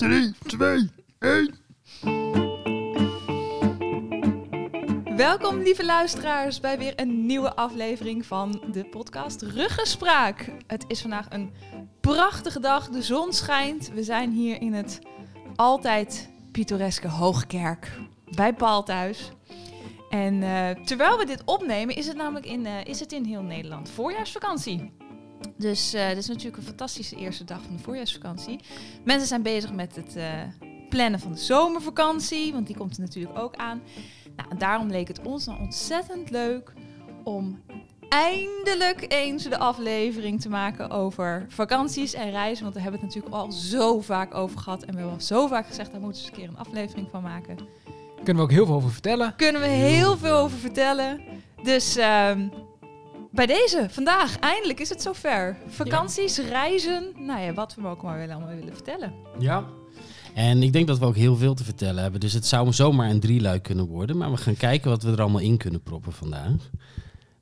3, 2, 1. Welkom, lieve luisteraars, bij weer een nieuwe aflevering van de podcast Ruggespraak. Het is vandaag een prachtige dag, de zon schijnt. We zijn hier in het altijd pittoreske Hoogkerk bij Paul thuis. En eh, terwijl we dit opnemen, is het namelijk in, eh, is het in heel Nederland voorjaarsvakantie. Dus uh, dit is natuurlijk een fantastische eerste dag van de voorjaarsvakantie. Mensen zijn bezig met het eh, plannen van de zomervakantie, want die komt er natuurlijk ook aan. Nou, daarom leek het ons nou ontzettend leuk om eindelijk eens de aflevering te maken over vakanties en reizen. Want we hebben het natuurlijk al zo vaak over gehad. En we hebben al zo vaak gezegd, daar moeten we eens een keer een aflevering van maken. Kunnen we ook heel veel over vertellen. Kunnen we heel veel over vertellen. Dus ehm, bij deze, vandaag, eindelijk is het zover. Vakanties, reizen, nou ja, wat we ook maar willen, allemaal willen vertellen. Ja. En ik denk dat we ook heel veel te vertellen hebben. Dus het zou zomaar een drieluik kunnen worden. Maar we gaan kijken wat we er allemaal in kunnen proppen vandaag.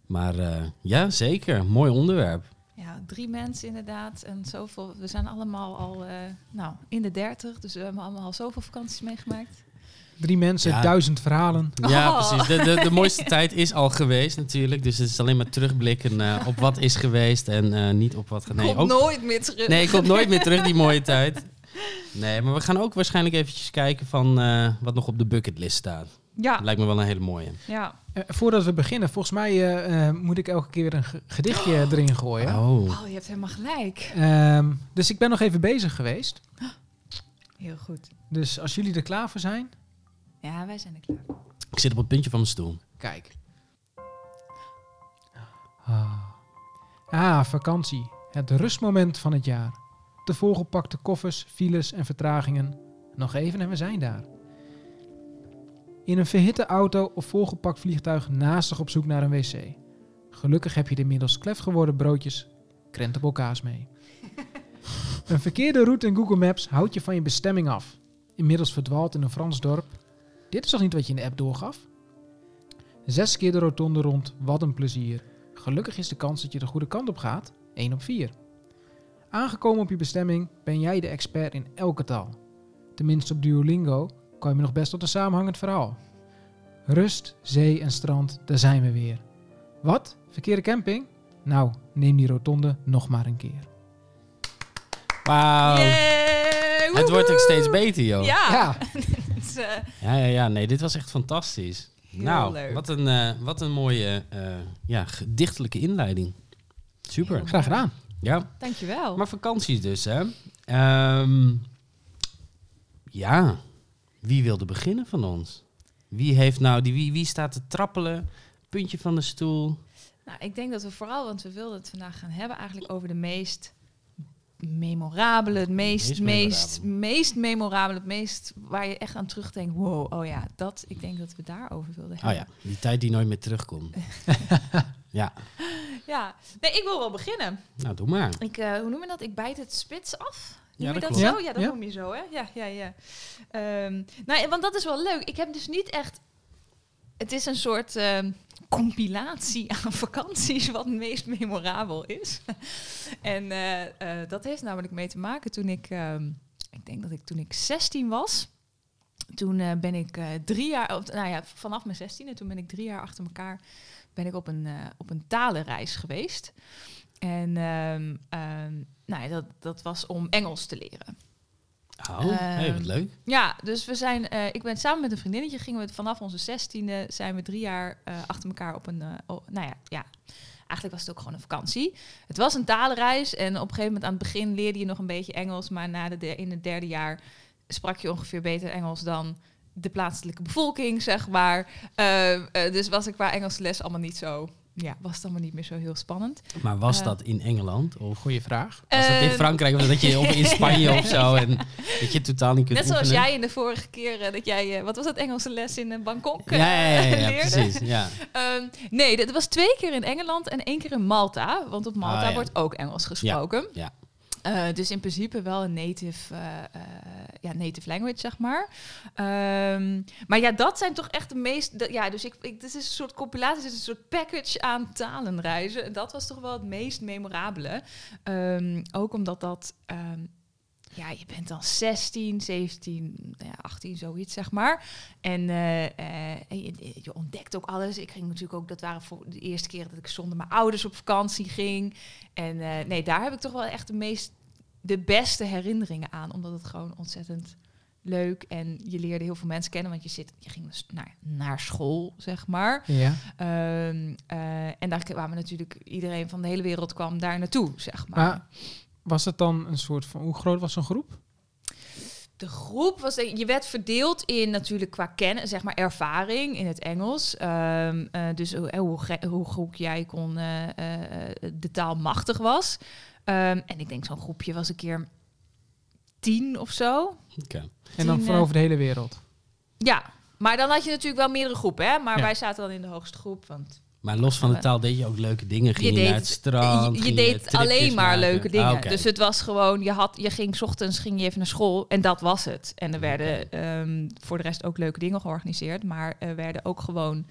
Maar eh, ja, zeker. Mooi onderwerp. Ja, drie mensen inderdaad. En zoveel. We zijn allemaal al eh, nou, in de dertig. Dus we hebben allemaal al zoveel vakanties meegemaakt. Drie mensen, Ja. duizend verhalen. Ja, Oh. precies. De, de, de mooiste tijd is al geweest natuurlijk. Dus het is alleen maar terugblikken eh, op wat is geweest en eh, niet op wat... Nee, Komt ook, nooit meer terug. nee, komt nooit meer terug, die mooie tijd. Nee, maar we gaan ook waarschijnlijk eventjes kijken van eh, wat nog op de bucketlist staat. Ja, Lijkt me wel een hele mooie. ja. Eh, voordat we beginnen, volgens mij eh, eh, moet ik elke keer weer een ge- gedichtje erin gooien. Oh. Oh, je hebt helemaal gelijk. Ehm, dus ik ben nog even bezig geweest. Heel goed. Dus als jullie er klaar voor zijn, Ja, wij zijn er klaar. voor. Ik zit op het puntje van mijn stoel. kijk. Ah. ah, vakantie. Het rustmoment van het jaar. De volgepakte koffers, files en vertragingen. Nog even en we zijn daar. In een verhitte auto of volgepakt vliegtuig naastig op zoek naar een wc. Gelukkig heb je de inmiddels klef geworden broodjes krentenbolkaas mee. een verkeerde route in Google Maps houdt je van je bestemming af. Inmiddels verdwaald in een Frans dorp. Dit is toch niet wat je in de app doorgaf? Zes keer de rotonde rond, wat een plezier. Gelukkig is de kans dat je de goede kant op gaat 1 op 4. Aangekomen op je bestemming ben jij de expert in elke taal. Tenminste op Duolingo kwam je nog best tot een samenhangend verhaal. Rust, zee en strand, daar zijn we weer. Wat? Verkeerde camping? Nou, neem die rotonde nog maar een keer. Wauw. Het wordt ook steeds beter, joh. Ja. Ja, eh, Ja, ja, ja. Nee, dit was echt fantastisch. Heel nou, leuk. Wat, een, eh, wat een mooie eh, ja, gedichtelijke inleiding. Super. Heel graag gedaan. Ja, dankjewel. maar vakanties dus, hè. Ehm, ja, wie wilde beginnen van ons? Wie, heeft nou die, wie, wie staat te trappelen? Puntje van de stoel. Nou, ik denk dat we vooral, want we wilden het vandaag gaan hebben eigenlijk over de meest memorabele, het meest, Meest meest, memorabele. meest memorabele, het meest waar je echt aan terugdenkt. Wow, oh ja, dat, ik denk dat we daarover wilden Oh hebben. ja, die tijd die nooit meer terugkomt. ja, ja. Nee, ik wil wel beginnen. nou doe maar. Ik, eh, hoe noem je dat? Ik bijt het spits af. Noem Ja, je dat dat zo? Ja, dat Ja. noem je zo, hè? Ja, ja, ja. Ehm, nou, want dat is wel leuk. Ik heb dus niet echt... Het is een soort ehm, compilatie aan vakanties wat het meest memorabel is. en eh, eh, dat heeft namelijk mee te maken toen ik... ehm, ik denk dat ik toen ik 16 was... Toen eh, ben ik drie jaar... Nou ja, vanaf mijn 16e, toen ben ik drie jaar achter elkaar... ben ik op een, op een talenreis geweest. En ehm, nou ja, dat, dat was om Engels te leren. Oh, hey, wat Ehm, leuk. Ja, dus we zijn, eh, ik ben samen met een vriendinnetje, gingen we vanaf onze zestiende, zijn we drie jaar eh, achter elkaar op een, eh, oh, nou ja, ja, eigenlijk was het ook gewoon een vakantie. Het was een talenreis en op een gegeven moment aan het begin leerde je nog een beetje Engels, maar na de, de- in het derde jaar sprak je ongeveer beter Engels dan de plaatselijke bevolking, zeg maar. Eh, eh, dus was ik qua Engelse les allemaal niet zo, ja, was het allemaal niet meer zo heel spannend. Maar was eh, dat in Engeland? Of Goeie vraag. was dat in Eh, Frankrijk? Of dat je of in Spanje of zo? En dat je totaal niet kunt Net zoals oefenen? jij in de vorige keer dat jij, eh, wat was dat Engelse les in eh, Bangkok Ja, ja, ja, ja, eh, ja, leerde? precies. Ja. Ehm, nee, dat was twee keer in Engeland en één keer in Malta. Want op Malta Ah, ja. wordt ook Engels gesproken. ja. Eh, dus in principe wel een native, eh, eh, ja, native language, zeg maar. Ehm, maar ja, dat zijn toch echt de meest... ja, dus ik, ik, dit is een soort compilatie, dit is een soort package aan talenreizen. En dat was toch wel het meest memorabele. Ehm, ook omdat dat... ehm, ja, je bent dan 16, 17, nou ja, 18, zoiets zeg maar. En, eh, eh, je ontdekt ook alles. Ik ging natuurlijk ook, dat waren voor de eerste keer dat ik zonder mijn ouders op vakantie ging. En eh, nee, daar heb ik toch wel echt de meest, de beste herinneringen aan. Omdat het gewoon ontzettend leuk en je leerde heel veel mensen kennen. Want je, zit, je ging dus naar, naar school, zeg maar. Ja. Ehm, eh, en daar kwamen natuurlijk iedereen van de hele wereld kwam daar naartoe, zeg maar. Maar was het dan een soort van... Hoe groot was zo'n groep? De groep was, je werd verdeeld in natuurlijk qua kennen, zeg maar ervaring in het Engels. Ehm, eh, dus hoe, hoe, ge- hoe goed jij kon eh, eh, de taal machtig was. Ehm, en ik denk zo'n groepje was een keer tien of zo. Oké. En dan van eh, over de hele wereld. Ja, maar dan had je natuurlijk wel meerdere groepen, hè? Maar Ja. wij zaten dan in de hoogste groep, want Maar los van de taal deed je ook leuke dingen. Ging Je je, deed- naar het strand? je, je deed alleen maar maken? leuke dingen. Ah, oké. Dus het was gewoon, je, had, je ging 's ochtends ging je even naar school en dat was het. En er werden ehm, voor de rest ook leuke dingen georganiseerd, maar er werden ook gewoon,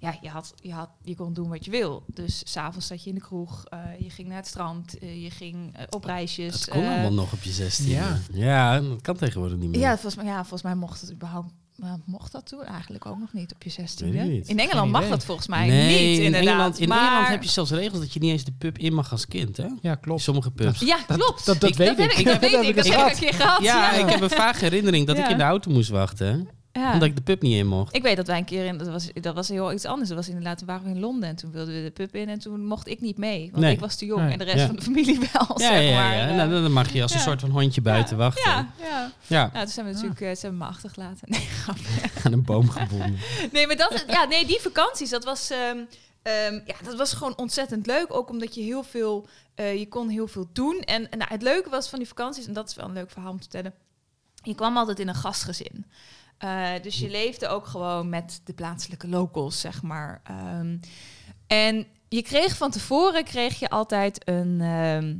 ja, je, had, je, had, je kon doen wat je wil. Dus s'avonds zat je in de kroeg, eh, je ging naar het strand, eh, je ging eh, op reisjes. Dat kon allemaal nog op je 16. Ja. ja, dat kan tegenwoordig niet meer. ja, volgens mij, ja, volgens mij mocht het überhaupt. maar mocht dat toen eigenlijk ook nog niet op je 16e? Weet ik niet. In Engeland mag dat volgens mij nee, niet, in inderdaad. Engeland, in maar... Engeland heb je zelfs regels dat je niet eens de pub in mag als kind, hè? Ja, klopt. Sommige pubs. Ja, klopt. dat- dat Ik- weet heb ik. ik. Dat Dat weet heb ik. ik Dat heb ik gehad. een keer gehad. Ja, Ja, ik heb een vage herinnering dat ik in de auto moest wachten. Ja. Omdat ik de pub niet in mocht. Ik weet dat wij een keer in, dat was, dat was heel iets anders. Dat was inderdaad, waren we in Londen en toen wilden we de pub in en toen mocht ik niet mee. Want Nee. ik was te jong Nee. en de rest Ja. van de familie wel, Ja, zeg ja, maar. ja. Eh, Nou, dan mag je als een ja. soort van hondje buiten ja, wachten. Ja, ja. Ja, Nou, toen zijn we natuurlijk eh, ze hebben me achtergelaten. Nee, aan een boom gebonden. nee maar dat, ja, nee, die vakanties, dat was, ehm, ehm, ja, dat was gewoon ontzettend leuk. Ook omdat je heel veel, eh, je kon heel veel doen. En, en nou, het leuke was van die vakanties, en dat is wel een leuk verhaal om te vertellen. Je kwam altijd in een gastgezin. Eh, dus je leefde ook gewoon met de plaatselijke locals, zeg maar. Ehm, en je kreeg van tevoren kreeg je altijd een, ehm,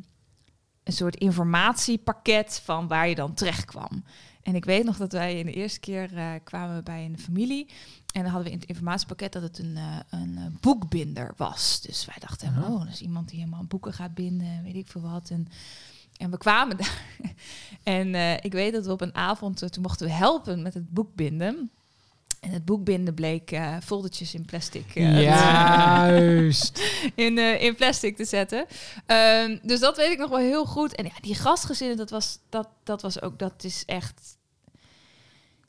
een soort informatiepakket van waar je dan terecht kwam. En ik weet nog dat wij in de eerste keer eh, kwamen bij een familie. En dan hadden we in het informatiepakket dat het een, eh, een boekbinder was. Dus wij dachten, oh, dat is iemand die helemaal boeken gaat binden, weet ik veel wat. En, en we kwamen daar. En eh, ik weet dat we op een avond, eh, toen mochten we helpen met het boekbinden. En het boekbinden bleek eh foldertjes in plastic. eh, Juist. in, eh, in plastic te zetten. Ehm, dus dat weet ik nog wel heel goed. En ja, die gastgezinnen, dat was, dat, dat was ook, dat is echt...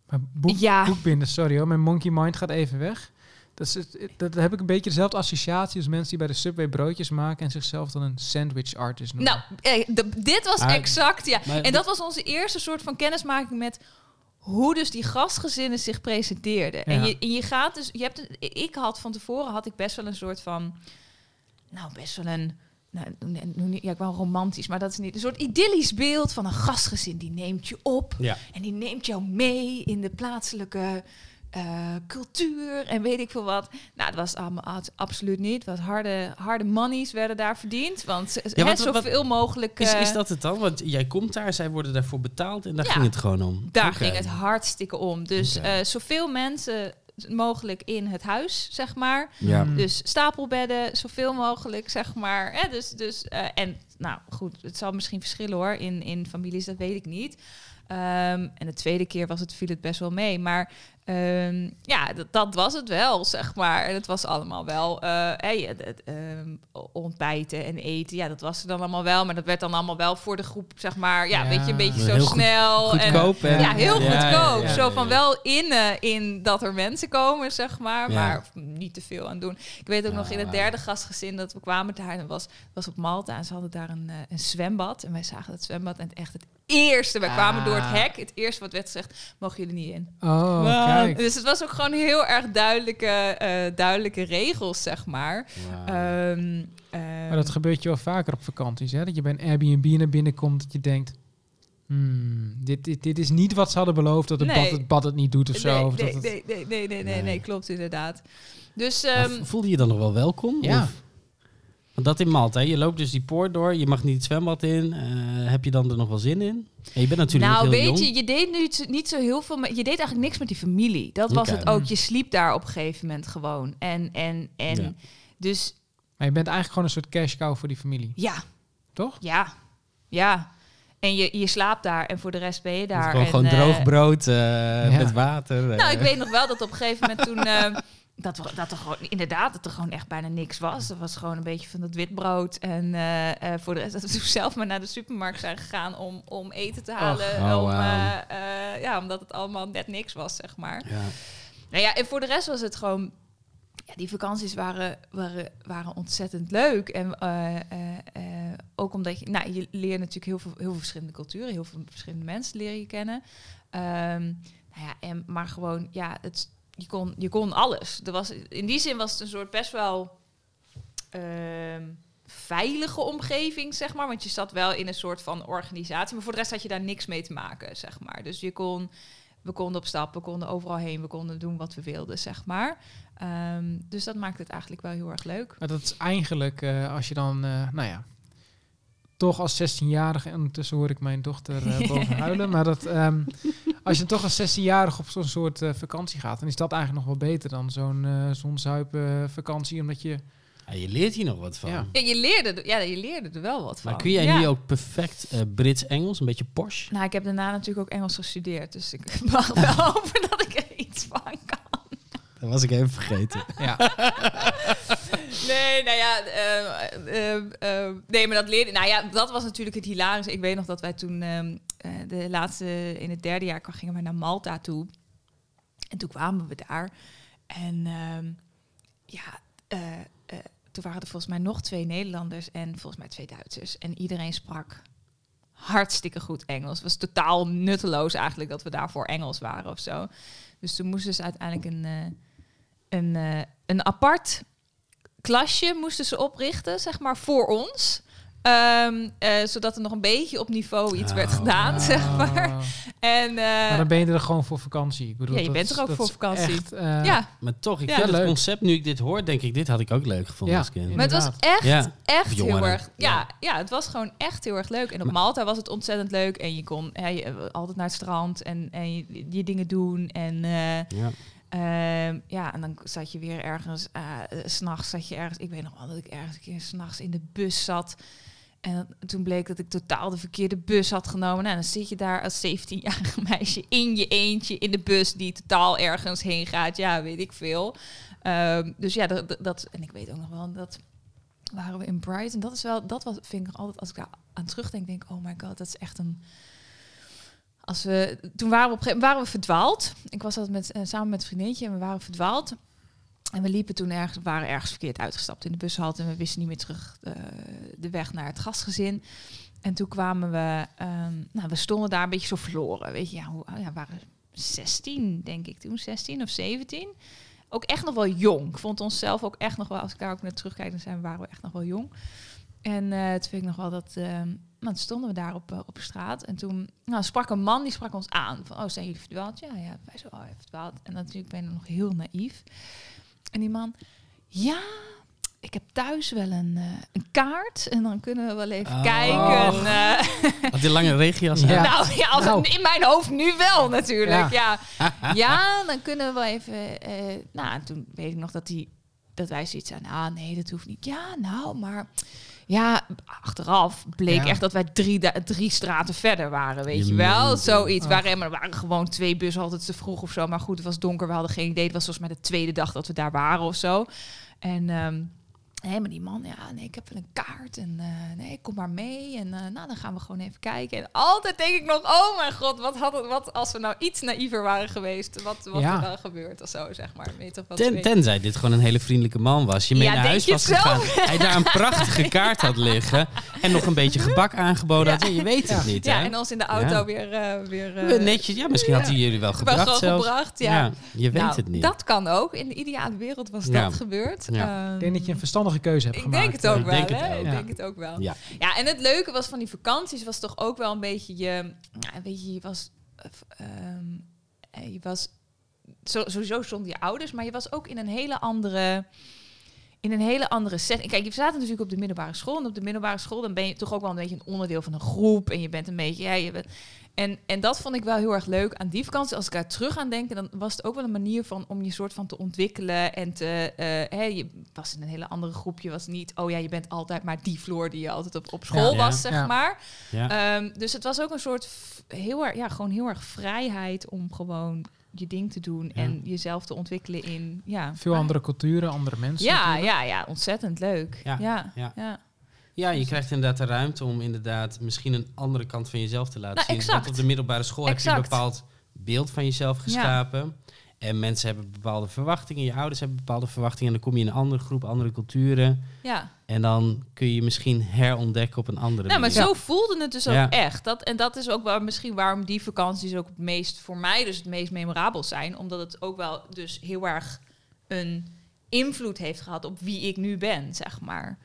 Maar boek, Ja. boekbinden, sorry hoor. Mijn monkey mind gaat even weg. Dat, is, het- dat heb ik een beetje dezelfde associatie als mensen die bij de Subway broodjes maken en zichzelf dan een sandwich artist noemen. Nou, eh, de- dit was exact, ja. En dat was onze eerste soort van kennismaking met hoe dus die gastgezinnen zich presenteerden. En, je, en je gaat dus, je hebt, ik had van tevoren had ik best wel een soort van, nou best wel een, nou, ja, ik wou romantisch, maar dat is niet een soort idyllisch beeld van een gastgezin die neemt je op Ja. en die neemt jou mee in de plaatselijke eh, cultuur en weet ik veel wat. Nou, dat was allemaal absoluut niet. Wat harde, harde monies werden daar verdiend. Want Ja, wat- zoveel mogelijk. Is, eh, is dat het dan? Want jij komt daar, zij worden daarvoor betaald en daar Ja. ging het gewoon om. Daar ging het hartstikke om. Dus Oké. eh, zoveel mensen mogelijk in het huis, zeg maar. Ja. Mm. Dus stapelbedden, zoveel mogelijk, zeg maar. Hè? Dus, dus, eh, en nou goed, het zal misschien verschillen hoor in, in families, dat weet ik niet. Ehm, en de tweede keer was het, viel het best wel mee. Maar ehm, ja, dat, dat was het wel, zeg maar. En het was allemaal wel eh, hey, het, het, ehm, ontbijten en eten. Ja, dat was er dan allemaal wel. Maar dat werd dan allemaal wel voor de groep, zeg maar. Ja, Ja. weet je, een beetje zo goed- snel. en, Goedkoop, hè? ja, heel Ja, goedkoop. ja, ja, Zo van wel in, eh, in dat er mensen komen, zeg maar. Ja. Maar niet te veel aan doen. Ik weet ook nog in het Ah. derde gastgezin dat we kwamen daar. En was, was op Malta en ze hadden daar een, eh, een zwembad. En wij zagen het zwembad en het echt het eerste. Wij kwamen door het Ah. hek. Het eerste wat werd gezegd, mogen jullie niet in. Oh? Kijk. Dus het was ook gewoon heel erg duidelijke, eh, duidelijke regels, zeg maar. Ehm, ehm, Maar dat gebeurt je wel vaker op vakanties, hè? Dat je bij een Airbnb naar binnen komt, dat je denkt... Hmm, dit, dit, dit is niet wat ze hadden beloofd, dat het, Nee. bad, het bad het niet doet of zo. nee, of dat nee, het- nee, nee, nee, nee, nee, klopt inderdaad. Dus ehm, v- voelde je je dan nog wel welkom? Ja. Of- Want dat in Malta, hè? je loopt dus die poort door, je mag niet het zwembad in. Eh, heb je dan er nog wel zin in? En je bent natuurlijk nou, nog heel weet jong. je, je deed niet, niet zo heel veel. Met, je deed eigenlijk niks met die familie. Dat was het ook. Je sliep daar op een gegeven moment gewoon. En, en, en Ja. dus Maar je bent eigenlijk gewoon een soort cash cow voor die familie, ja, toch? ja, ja. En je, je slaapt daar en voor de rest ben je daar. is gewoon, en, gewoon eh, droog brood eh, met water. Nou, ik weet nog wel dat op een gegeven moment toen... dat, er- dat er gewoon, inderdaad, dat er gewoon echt bijna niks was. Er was gewoon een beetje van dat witbrood. En eh, eh, voor de rest dat we toen zelf maar naar de supermarkt zijn gegaan om, om eten te halen. oh, om, eh, ja, omdat het allemaal net niks was, zeg maar. Ja. Nou ja, en voor de rest was het gewoon... Ja, die vakanties waren, waren, waren ontzettend leuk. En ook omdat je... Nou, je leert natuurlijk heel veel, heel veel verschillende culturen. Heel veel verschillende mensen leren je kennen. Ehm, nou ja, en, maar gewoon, ja, het, je, kon, je kon alles. Er was, in die zin was het een soort best wel... ehm, veilige omgeving, zeg maar. Want je zat wel in een soort van organisatie. Maar voor de rest had je daar niks mee te maken, zeg maar. Dus je kon we konden op stap, we konden overal heen, we konden doen wat we wilden, zeg maar. Ehm, dus dat maakt het eigenlijk wel heel erg leuk. Maar dat is eigenlijk, eh, als je dan, eh, nou ja, toch als 16-jarige, en ondertussen hoor ik mijn dochter eh, boven huilen, maar dat, ehm, als je toch als 16-jarige op zo'n soort eh, vakantie gaat, dan is dat eigenlijk nog wel beter dan zo'n eh zo'n zuipen vakantie, omdat je, Ja, je leert hier nog wat van. Ja. Ja, je leerde, er- ja, je leerde er wel wat van. Maar kun jij ja. nu ook perfect eh, Brits-Engels, een beetje Porsche? Nou, ik heb daarna natuurlijk ook Engels gestudeerd, dus ik mag wel hopen dat ik er iets van kan. Dat was ik even vergeten. ja, Nee, nou ja, eh, eh, eh, nee, maar dat leerde. Nou ja, dat was natuurlijk het hilarische. Ik weet nog dat wij toen ehm, eh, de laatste in het derde jaar gingen wij naar Malta toe. En toen kwamen we daar. En ehm, ja, eh, eh, toen waren er volgens mij nog twee Nederlanders en volgens mij twee Duitsers. En iedereen sprak hartstikke goed Engels. Het was totaal nutteloos eigenlijk dat we daarvoor Engels waren of zo. Dus toen moesten ze uiteindelijk een, een, een apart klasje moesten ze oprichten, zeg maar, voor ons. Ehm, eh, zodat er nog een beetje op niveau iets werd Oh. gedaan, zeg maar. Ah, En eh, maar dan ben je er gewoon voor vakantie. Ik bedoel, Ja, je dat bent er ook voor vakantie. Echt, eh, ja, Maar toch, ik Ja, vind het leuk. concept, nu ik dit hoor, denk ik, dit had ik ook leuk gevonden Ja. als kind. maar het was echt, Ja. echt heel erg. Ja, Ja. het was gewoon echt heel erg leuk. En op Maar- Malta was het ontzettend leuk. En je kon je, eh, altijd naar het strand en, en je, je dingen doen. En eh, Ja. Ehm, ja, en dan zat je weer ergens, eh, s s'nachts zat je ergens, ik weet nog wel dat ik ergens een keer s'nachts in de bus zat. En toen bleek dat ik totaal de verkeerde bus had genomen. Nou, dan zit je daar als 17-jarig meisje in je eentje in de bus die totaal ergens heen gaat. Ja, weet ik veel. Ehm, dus ja, dat, dat, en ik weet ook nog wel dat waren we in Brighton. Dat is wel, dat was, vind ik altijd, als ik daar aan terugdenk, denk ik, oh my god, dat is echt een als we, toen waren we, op een waren we verdwaald. Ik was altijd met, eh, samen met een vriendinnetje en we waren verdwaald. En we liepen toen ergens, waren ergens verkeerd uitgestapt in de bushalte en we wisten niet meer terug eh, de weg naar het gastgezin. En toen kwamen we, ehm, nou, we stonden daar een beetje zo verloren. Weet je, ja, hoe, ja, we waren 16, denk ik toen, 16 of 17. Ook echt nog wel jong. Ik vond onszelf ook echt nog wel, als ik daar ook naar terugkijk, dan zijn, waren we echt nog wel jong. En eh toen vind ik nog wel dat, ehm, nou, toen stonden we daar op, eh, op de straat. En toen nou, sprak een man, die sprak ons aan. Van, oh, zijn jullie verdwaald? Ja, ja. Wij zo, oh, verdwaald. En natuurlijk ben ik nog heel naïef. En die man, ja, ik heb thuis wel een, eh, een kaart. En dan kunnen we wel even Oh. kijken. eh. Had die lange regenjas Ja. aan? nou, ja, als Nou. in mijn hoofd nu wel natuurlijk. Ja, ja. dan kunnen we wel even... eh, nou, en toen weet ik nog dat, die, dat wij zoiets zeiden. Ah, nee, dat hoeft niet. Ja, nou, maar... Ja, achteraf bleek Ja. echt dat wij drie, drie straten verder waren, weet Je je wel. Zoiets. maar er waren gewoon twee bussen altijd te vroeg of zo. Maar goed, het was donker, we hadden geen idee. Het was volgens mij de tweede dag dat we daar waren of zo. En ehm, nee, maar die man, ja, nee, ik heb wel een kaart. En eh, nee, kom maar mee. En eh, nou, dan gaan we gewoon even kijken. En altijd denk ik nog, oh mijn god, wat, had het, wat als we nou iets naïver waren geweest. Wat, wat Ja. er dan gebeurt of zo, zeg maar. Ten, tenzij dit gewoon een hele vriendelijke man was. Je mee Ja, naar huis was gegaan. Hij daar een prachtige kaart had liggen. En nog een beetje gebak aangeboden had. Ja, je weet het niet, Ja, hè? en ons in de auto Ja. weer... eh weer eh, We Netjes, ja, misschien had hij jullie wel wel gebracht zelfs. gebracht, ja. je weet Nou, het niet. Dat kan ook. In de ideale wereld was Ja. dat gebeurd. Ja. Ehm, Ik denk dat je een verstandige keuze hebt Ik gemaakt. denk het ook Ik wel, denk het ook. Ik Ja. denk het ook wel. Ja. Ja, en het leuke was van die vakanties was toch ook wel een beetje je, weet je, je was, eh, ehm, eh, je was zo, sowieso zonder je ouders, maar je was ook in een hele andere, in een hele andere setting. Kijk, je zaten natuurlijk op de middelbare school. En op de middelbare school dan ben je toch ook wel een beetje een onderdeel van een groep. En je bent een beetje, ja, je bent... En, en dat vond ik wel heel erg leuk aan die vakantie. Als ik daar terug aan denk, dan was het ook wel een manier van om je soort van te ontwikkelen. En te, eh, hè, je was in een hele andere groep. Je was niet, oh ja, je bent altijd maar die Floor die je altijd op, op school Ja. was, zeg Ja. maar. Ja. Ehm, dus het was ook een soort heel erg, ja, gewoon heel erg vrijheid om gewoon je ding te doen Ja. en jezelf te ontwikkelen in, ja. Veel andere culturen, andere mensen. Ja, natuurlijk. ja, ja, ontzettend leuk. Ja, Ja, ja. ja. Ja, je krijgt inderdaad de ruimte om inderdaad misschien een andere kant van jezelf te laten Nou, zien. exact. Want op de middelbare school heb je een bepaald beeld van jezelf geschapen. En mensen hebben bepaalde verwachtingen, je ouders hebben bepaalde verwachtingen. En dan kom je in een andere groep, andere culturen. ja. En dan kun je je misschien herontdekken op een andere Nou, maar manier. zo voelde het dus ook Ja. echt. Dat, en dat is ook wel misschien waarom die vakanties ook het meest voor mij dus het meest memorabel zijn. Omdat het ook wel dus heel erg een invloed heeft gehad op wie ik nu ben, zeg maar.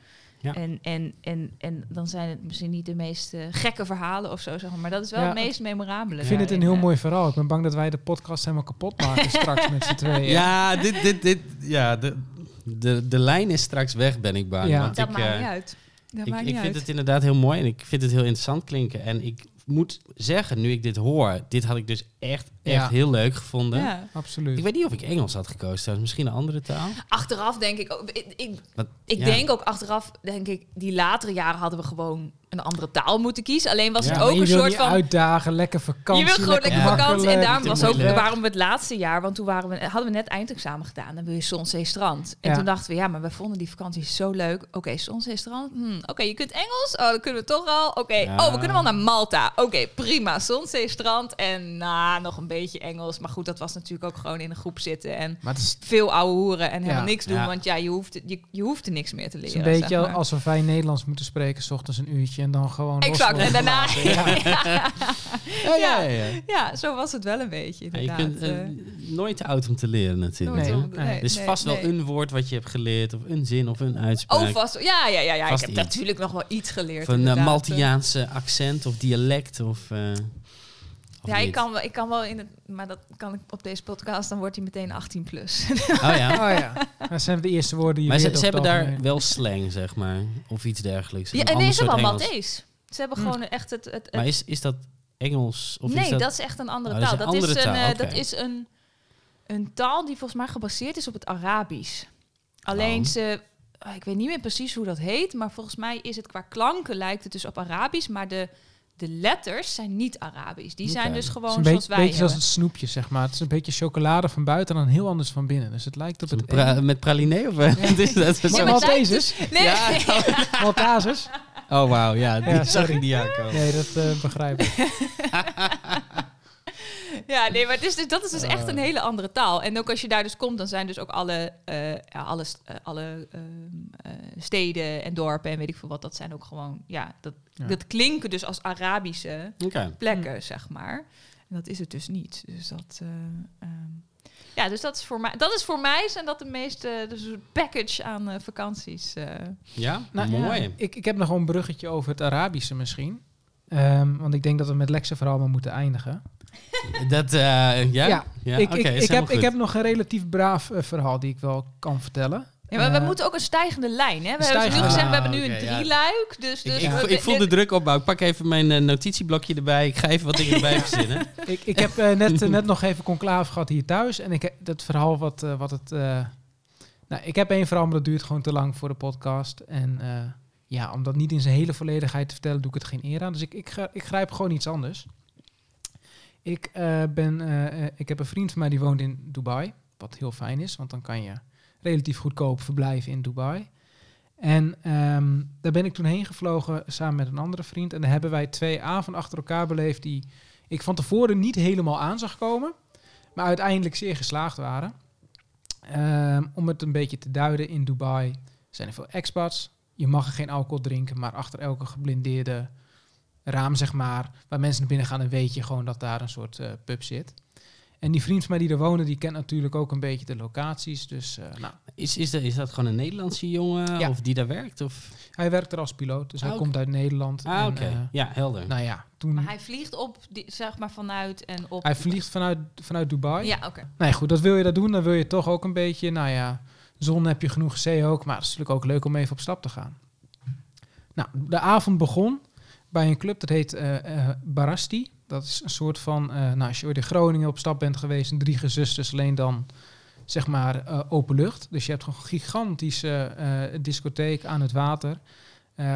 Ja. En, en, en, en dan zijn het misschien niet de meest eh, gekke verhalen of zo, zeg maar. Maar dat is wel Ja, het meest memorabele. Ik vind het een heel eh. mooi verhaal. Ik ben bang dat wij de podcast helemaal kapot maken straks met z'n tweeën. Ja, dit, dit, dit, ja de, de, de lijn is straks weg, ben ik bang. Ja. Want Dat ik, maakt eh, niet uit. Dat ik, ik niet vind uit. het inderdaad heel mooi en ik vind het heel interessant klinken. En ik moet zeggen, nu ik dit hoor, dit had ik dus echt, echt Ja. heel leuk gevonden. Ja. Absoluut. Ik weet niet of ik Engels had gekozen, trouwens. misschien een andere taal. Achteraf denk ik, ook- ik, ik, Wat- ik ja. denk ook achteraf, denk ik, die latere jaren hadden we gewoon een andere taal moeten kiezen. Alleen was Ja, het ook je een soort van. uitdagen, lekker vakantie. je wil gewoon lekker Ja. vakantie. En daarom was ook waarom we het laatste jaar, want toen waren we, hadden we net eindexamen gedaan. Dan wil je Zonzee Strand. En Ja. toen dachten we, ja, maar we vonden die vakantie zo leuk. Oké, Zonzee Strand. Hm, Oké, je kunt Engels. Oh, dan kunnen we toch al. Oké, oh, we kunnen wel naar Malta. Oké, prima. Zonzee Strand. En nou, nog een beetje Engels. Maar goed, dat was natuurlijk ook gewoon in een groep zitten. En het is, veel ouwe hoeren en helemaal niks doen. Want ja, je hoeft, je, je hoeft er niks meer te het is leren. een beetje zeg maar. alsof wij Nederlands moeten spreken, s ochtends een uurtje en dan gewoon. Exact. En daarna. Ja. Ja, ja, ja. Ja, zo was het wel een beetje. Ja, je Inderdaad. kunt eh, eh. nooit te oud om te leren natuurlijk. Nee, om- nee. Is nee, vast wel nee. een woord wat je hebt geleerd, of een zin, of een uitspraak. Oh, vast. Ja, ja, ja. ja. Vast ik heb iets. natuurlijk nog wel iets geleerd. of een eh, inderdaad. Maltiaanse accent of dialect. Of, eh, of Ja, ik kan, wel, ik kan wel in het... Maar dat kan ik op deze podcast, dan wordt hij meteen 18 plus. Oh ja. Oh ja, dat zijn de eerste woorden die je Maar ze, ze hebben daar wel slang, zeg maar. Of iets dergelijks. ja, en ander nee, ze soort hebben wel Engels. Maltese. Ze hebben Hm. gewoon echt het... het, het Maar is, is dat Engels? Of nee, is dat... dat... is echt een andere Oh, dat taal. is Dat een is, een, taal, eh, dat is een, een taal die volgens mij gebaseerd is op het Arabisch. Alleen Oh. ze... oh, Ik weet niet meer precies hoe dat heet, maar volgens mij is het qua klanken lijkt het dus op Arabisch, maar de, de letters zijn niet Arabisch. Die zijn dus Het is gewoon een zoals beetje, wij beetje zoals hebben. het snoepje, zeg maar. Het is een beetje chocolade van buiten en dan heel anders van binnen. Dus het lijkt op Is het het pra- ene. met praline? Of, is dat? Nee, Maltesers? Nee, Ja, Maltazers? Oh, wauw. Ja, die Ja, zag ik niet aankomen. Nee, dat eh, begrijp ik. Ja, nee, maar het is dus, dat is dus echt Ah. een hele andere taal. En ook als je daar dus komt, dan zijn dus ook alle, eh, ja, alle, eh, ehm, eh, steden en dorpen en weet ik veel wat, dat zijn ook gewoon, ja, dat, Ja. dat klinken dus als Arabische plekken, zeg maar. En dat is het dus niet. Dus dat, eh, ehm, ja, dus dat is voor mij, dat is voor mij zijn dat de meeste, dus package aan vakanties. eh. Ja, Nou, mooi. Ik, ik heb nog gewoon een bruggetje over het Arabische misschien. Ehm, want ik denk dat we met Lexe vooral maar moeten eindigen. Dat, eh, ja? Ja, Ja, ik, ik, heb, ik heb nog een relatief braaf eh, verhaal die ik wel kan vertellen. Ja, maar we Eh, moeten ook een stijgende lijn, hè? We hebben nu we hebben nu Ah, een drieluik, dus... Ik, dus ik, ik voel de druk opbouwen. Ik pak even mijn eh, notitieblokje erbij. Ik ga even wat dingen erbij verzinnen. Ik, ik heb eh, net, net nog even conclave gehad hier thuis. En ik heb dat verhaal wat, wat het... eh, nou, ik heb één verhaal, maar dat duurt gewoon te lang voor de podcast. En eh, ja, om dat niet in zijn hele volledigheid te vertellen, doe ik het geen eer aan. Dus ik, ik, ga- ik grijp gewoon iets anders. Ik, eh, ben, eh, eh, ik heb een vriend van mij die woont in Dubai. Wat heel fijn is, want dan kan je relatief goedkoop verblijven in Dubai. En ehm, daar ben ik toen heen gevlogen samen met een andere vriend. En daar hebben wij twee avonden achter elkaar beleefd die ik van tevoren niet helemaal aan zag komen, maar uiteindelijk zeer geslaagd waren. Ehm, om het een beetje te duiden, in Dubai zijn er veel expats. Je mag er geen alcohol drinken, maar achter elke geblindeerde raam, zeg maar, waar mensen naar binnen gaan, dan weet je gewoon dat daar een soort eh, pub zit. En die vriend van mij die er woonde, die kent natuurlijk ook een beetje de locaties. Dus eh, nou, Is, is, dat, is dat gewoon een Nederlandse jongen Ja. of die daar werkt? Of? hij werkt er als piloot, dus hij Ah, komt uit Nederland. Ah, en, oké. eh, ja, helder. nou ja, toen... Maar hij vliegt op, die, zeg maar, vanuit en op... hij vliegt vanuit, vanuit Dubai. Ja, oké. Nee, goed, dat wil je dat doen, dan wil je toch ook een beetje, nou ja, Zon heb je genoeg, zee ook. Maar het is natuurlijk ook leuk om even op stap te gaan. Nou, de avond begon bij een club dat heet eh, Barasti. Dat is een soort van, eh, nou, als je ooit in Groningen op stap bent geweest, een drie gezusters, alleen dan zeg maar open lucht. Dus je hebt een gigantische discotheek aan het water.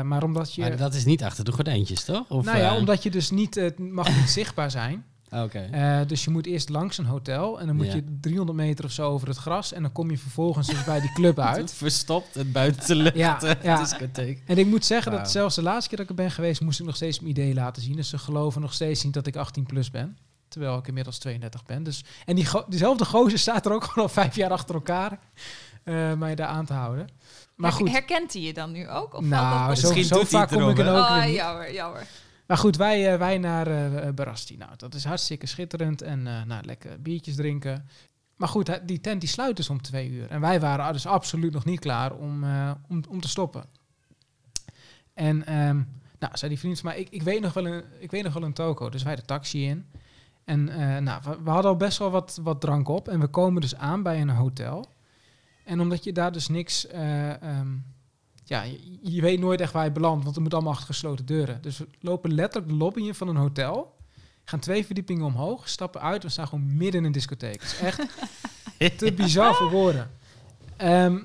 Maar omdat je, Maar dat is niet achter de gordijntjes, toch? Of, nou ja, omdat je dus niet, het mag niet zichtbaar zijn. Oké. Eh, dus je moet eerst langs een hotel en dan moet Ja. je 300 meter of zo over het gras en dan kom je vervolgens dus bij die club uit. Verstopt het buitenlucht. Ja, ja. discotheek. En ik moet zeggen dat zelfs de laatste keer dat ik er ben geweest, moest ik nog steeds mijn idee laten zien. Dus ze geloven nog steeds niet dat ik 18 plus ben. Terwijl ik inmiddels 32 ben. Dus, en die go- diezelfde gozer staat er ook gewoon al vijf jaar achter elkaar eh, mij daar aan te houden. Maar goed, Herkent hij je dan nu ook? Of nou, dat zo, Misschien zo doet hij vaak het kom ik er ook weer Oh, niet. jammer, jammer. Maar goed, wij, eh, wij naar eh, Barasti. Nou, dat is hartstikke schitterend. En nou, lekker biertjes drinken. Maar goed, die tent die sluit dus om twee uur. En wij waren dus absoluut nog niet klaar om, om, om te stoppen. En ehm, nou, zei die vriend mij, ik, ik, weet nog wel een, ik weet nog wel een toko. Dus wij de taxi in. En nou, we, hadden al best wel wat, wat drank op. En we komen dus aan bij een hotel. En omdat je daar dus niks... eh, ehm, ja, je, je weet nooit echt waar je belandt, want het moet allemaal achter gesloten deuren. Dus we lopen letterlijk de lobby in van een hotel, gaan twee verdiepingen omhoog, stappen uit, we staan gewoon midden in een discotheek. Het is echt te bizar voor woorden. Ehm,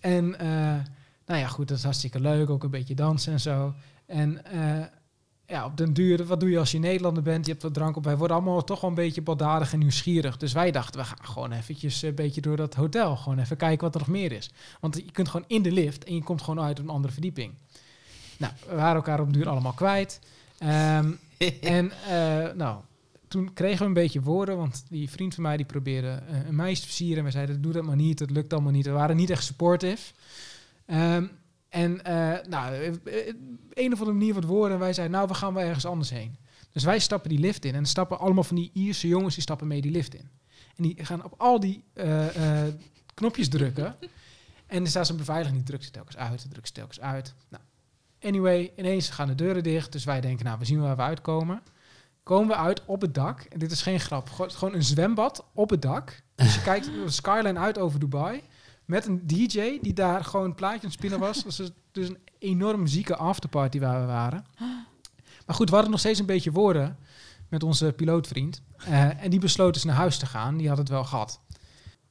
en eh, nou ja, goed, dat is hartstikke leuk, ook een beetje dansen en zo. En eh, ja, op den duur, wat doe je als je Nederlander bent? Je hebt wat drank op. Wij worden allemaal toch wel een beetje baldadig en nieuwsgierig. Dus wij dachten, we gaan gewoon eventjes een beetje door dat hotel. Gewoon even kijken wat er nog meer is. Want je kunt gewoon in de lift en je komt gewoon uit op een andere verdieping. Nou, we waren elkaar op den duur allemaal kwijt. Ehm, en eh, nou, toen kregen we een beetje woorden, want die vriend van mij die probeerde eh, een meisje te versieren. En we zeiden, doe dat maar niet, het lukt allemaal niet. We waren niet echt supportive. Ehm, en eh, nou, eh, eh, een of andere manier wat woorden. En wij zeiden, nou, we gaan wel ergens anders heen. Dus wij stappen die lift in. En stappen allemaal van die Ierse jongens, die stappen mee die lift in. En die gaan op al die knopjes drukken. En er staat zo'n beveiliging, die drukt ze telkens uit, drukt ze telkens uit. Nou, anyway, ineens gaan de deuren dicht. Dus wij denken, nou, we zien waar we uitkomen. Komen we uit op het dak. En dit is geen grap. Gewoon een zwembad op het dak. Dus je kijkt de skyline uit over Dubai. Met een DJ die daar gewoon een plaatje aan spinnen was. Dat is dus een enorm zieke afterparty waar we waren. Maar goed, we hadden nog steeds een beetje woorden met onze pilootvriend. Eh, en die besloot dus naar huis te gaan. Die had het wel gehad.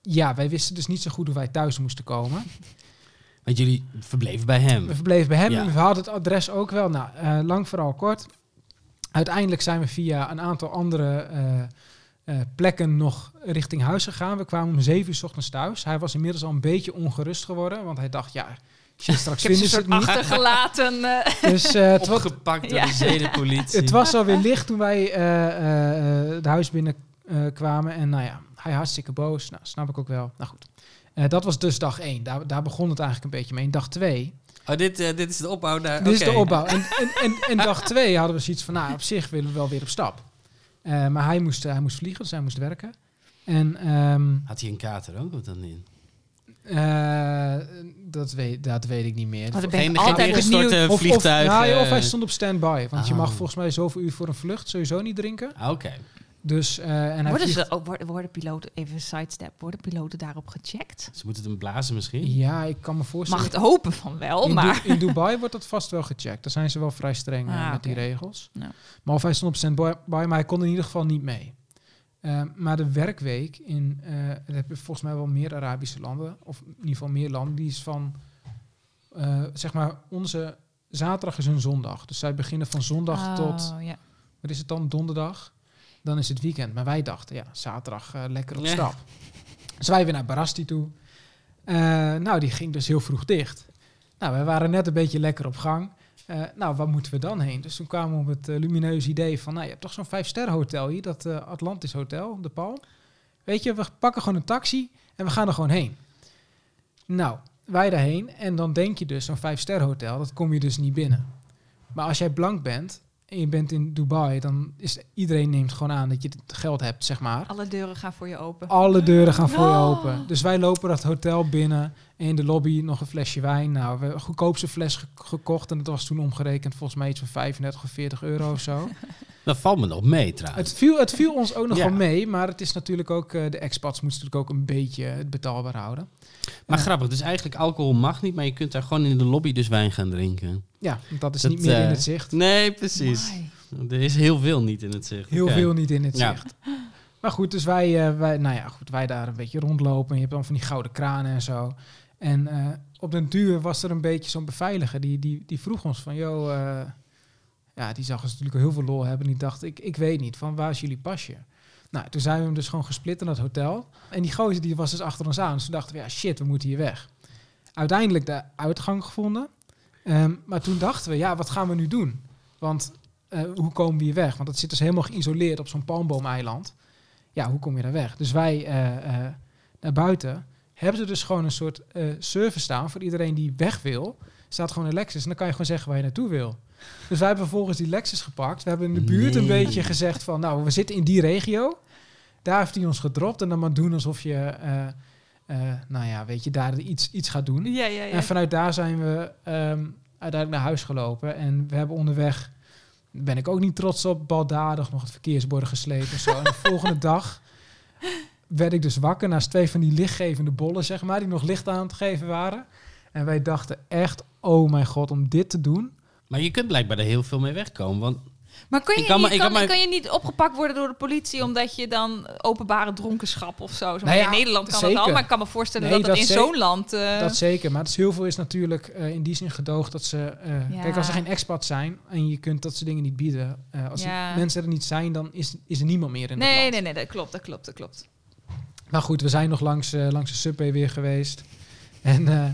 Ja, wij wisten dus niet zo goed hoe wij thuis moesten komen. Want jullie verbleven bij hem. We verbleven bij hem. Ja. We hadden het adres ook wel. Nou, eh, lang vooral kort. Uiteindelijk zijn we via een aantal andere eh, eh, plekken nog richting huis gegaan. We kwamen om zeven uur 's ochtends thuis. Hij was inmiddels al een beetje ongerust geworden. Want hij dacht, ja, shit, straks Ik heb ze vinden ze een het soort niet. achtergelaten. eh, Dus eh, het, Opgepakt door Ja. de zedenpolitie. het was alweer licht toen wij eh, eh, eh, de huis binnen eh, kwamen. En nou ja, hij hartstikke boos. Nou, snap ik ook wel. Nou goed. Eh, dat was dus dag één. Daar, daar begon het eigenlijk een beetje mee. En dag twee Oh, dit, eh, dit is de opbouw naar... Dit is de opbouw. En, en, en, en dag twee hadden we zoiets van, nou, op zich willen we wel weer op stap. Eh, maar hij moest, hij moest vliegen, dus hij moest werken. En ehm, Had hij een kater ook of dan niet? eh, dat, weet, dat weet ik niet meer. Ik Geen, altijd ingestorte Of, vliegtuig. of, nou, eh, hij stond op standby. Want je Ah. mag volgens mij zoveel uur voor een vlucht sowieso niet drinken. ah, Oké. Dus, eh, en hij Worden, ze, ook, worden, worden piloten, even sidestep, worden piloten daarop gecheckt? Ze moeten hem blazen misschien? Ja, ik kan me voorstellen. Mag het hopen van wel, in, maar... Du- in Dubai wordt dat vast wel gecheckt. Daar zijn ze wel vrij streng eh, Ah, met die regels. Ja. Maar of hij stond op standby, maar hij kon in ieder geval niet mee. Eh, maar de werkweek in, eh dat heb je volgens mij wel meer Arabische landen, of in ieder geval meer landen, die is van, eh, zeg maar, onze zaterdag is hun zondag. Dus zij beginnen van zondag Oh, tot, ja. wat is het dan, donderdag? Dan is het weekend. Maar wij dachten, ja, zaterdag eh, lekker op stap. Dus wij weer naar Barasti toe. Eh, nou, die ging dus heel vroeg dicht. Nou, we waren net een beetje lekker op gang. Eh, nou, waar moeten we dan heen? Dus toen kwamen we op het lumineuze idee van... nou, je hebt toch zo'n vijf-sterren hotel hier, dat Atlantis Hotel, de Palm. Weet je, we pakken gewoon een taxi en we gaan er gewoon heen. Nou, wij daarheen en dan denk je dus, zo'n vijf-sterren hotel, dat kom je dus niet binnen. Maar als jij blank bent en je bent in Dubai, dan is iedereen neemt gewoon aan dat je het geld hebt, zeg maar. Alle deuren gaan voor je open. Alle deuren gaan voor je Oh. open. Dus wij lopen dat hotel binnen. En in de lobby nog een flesje wijn. Nou, we hebben goedkoopste fles ge- gekocht. En dat was toen omgerekend volgens mij iets van 35 of 40 euro of zo. Dat valt me nog mee trouwens. Het viel, het viel ons ook nog Ja. wel mee, maar het is natuurlijk ook, eh, de expats moeten natuurlijk ook een beetje het betaalbaar houden. Maar grappig, dus eigenlijk alcohol mag niet, maar je kunt daar gewoon in de lobby dus wijn gaan drinken. Ja, dat is Dat, niet meer in eh, het zicht. Nee, precies. Amai. Er is heel veel niet in het zicht. Heel veel niet in het Ja. zicht. Maar goed, dus wij, eh, wij, nou ja, goed, wij daar een beetje rondlopen. En je hebt dan van die gouden kranen en zo. En eh, op den duur was er een beetje zo'n beveiliger. Die, die, die vroeg ons van, joh, eh, ja, die zag ons natuurlijk al heel veel lol hebben. En die dacht, ik, ik weet niet, van waar is jullie pasje? Nou, toen zijn we hem dus gewoon gesplit in dat hotel. En die gozer die was dus achter ons aan. Dus toen dachten we, ja shit, we moeten hier weg. Uiteindelijk de uitgang gevonden. Ehm, maar toen dachten we, ja, wat gaan we nu doen? Want eh, hoe komen we hier weg? Want het zit dus helemaal geïsoleerd op zo'n palmboomeiland. Ja, hoe kom je daar weg? Dus wij eh, naar buiten hebben ze dus gewoon een soort service staan voor iedereen die weg wil. Staat gewoon een Lexus en dan kan je gewoon zeggen waar je naartoe wil. Dus wij hebben vervolgens die Lexus gepakt. We hebben in de buurt een beetje gezegd van, nou, we zitten in die regio. Daar heeft hij ons gedropt en dan maar doen alsof je, eh, eh, nou ja, weet je, daar iets, iets gaat doen. Ja, ja, ja. En vanuit daar zijn we ehm, uiteindelijk naar huis gelopen. En we hebben onderweg, ben ik ook niet trots op, baldadig nog het verkeersborden geslepen en zo. en de volgende dag werd ik dus wakker naast twee van die lichtgevende bollen, zeg maar, die nog licht aan het geven waren. En wij dachten echt, oh mijn god, om dit te doen. Maar je kunt blijkbaar er heel veel mee wegkomen. Want Maar kun je, kan je kan, kan je niet opgepakt worden door de politie omdat je dan openbare dronkenschap of zo? zo Nou ja, in Nederland kan dat zeker. al, maar ik kan me voorstellen Nee, dat dat dat in zo'n land... eh, Dat zeker, maar het is heel veel is natuurlijk eh, in die zin gedoogd dat ze... eh, Ja. Kijk, als er geen expats zijn en je kunt dat soort dingen niet bieden. eh, als die Ja. mensen er niet zijn, dan is, is er niemand meer in het nee, land. nee, nee, dat klopt, dat klopt, dat klopt. Maar goed, we zijn nog langs, langs de Subway weer geweest. En eh,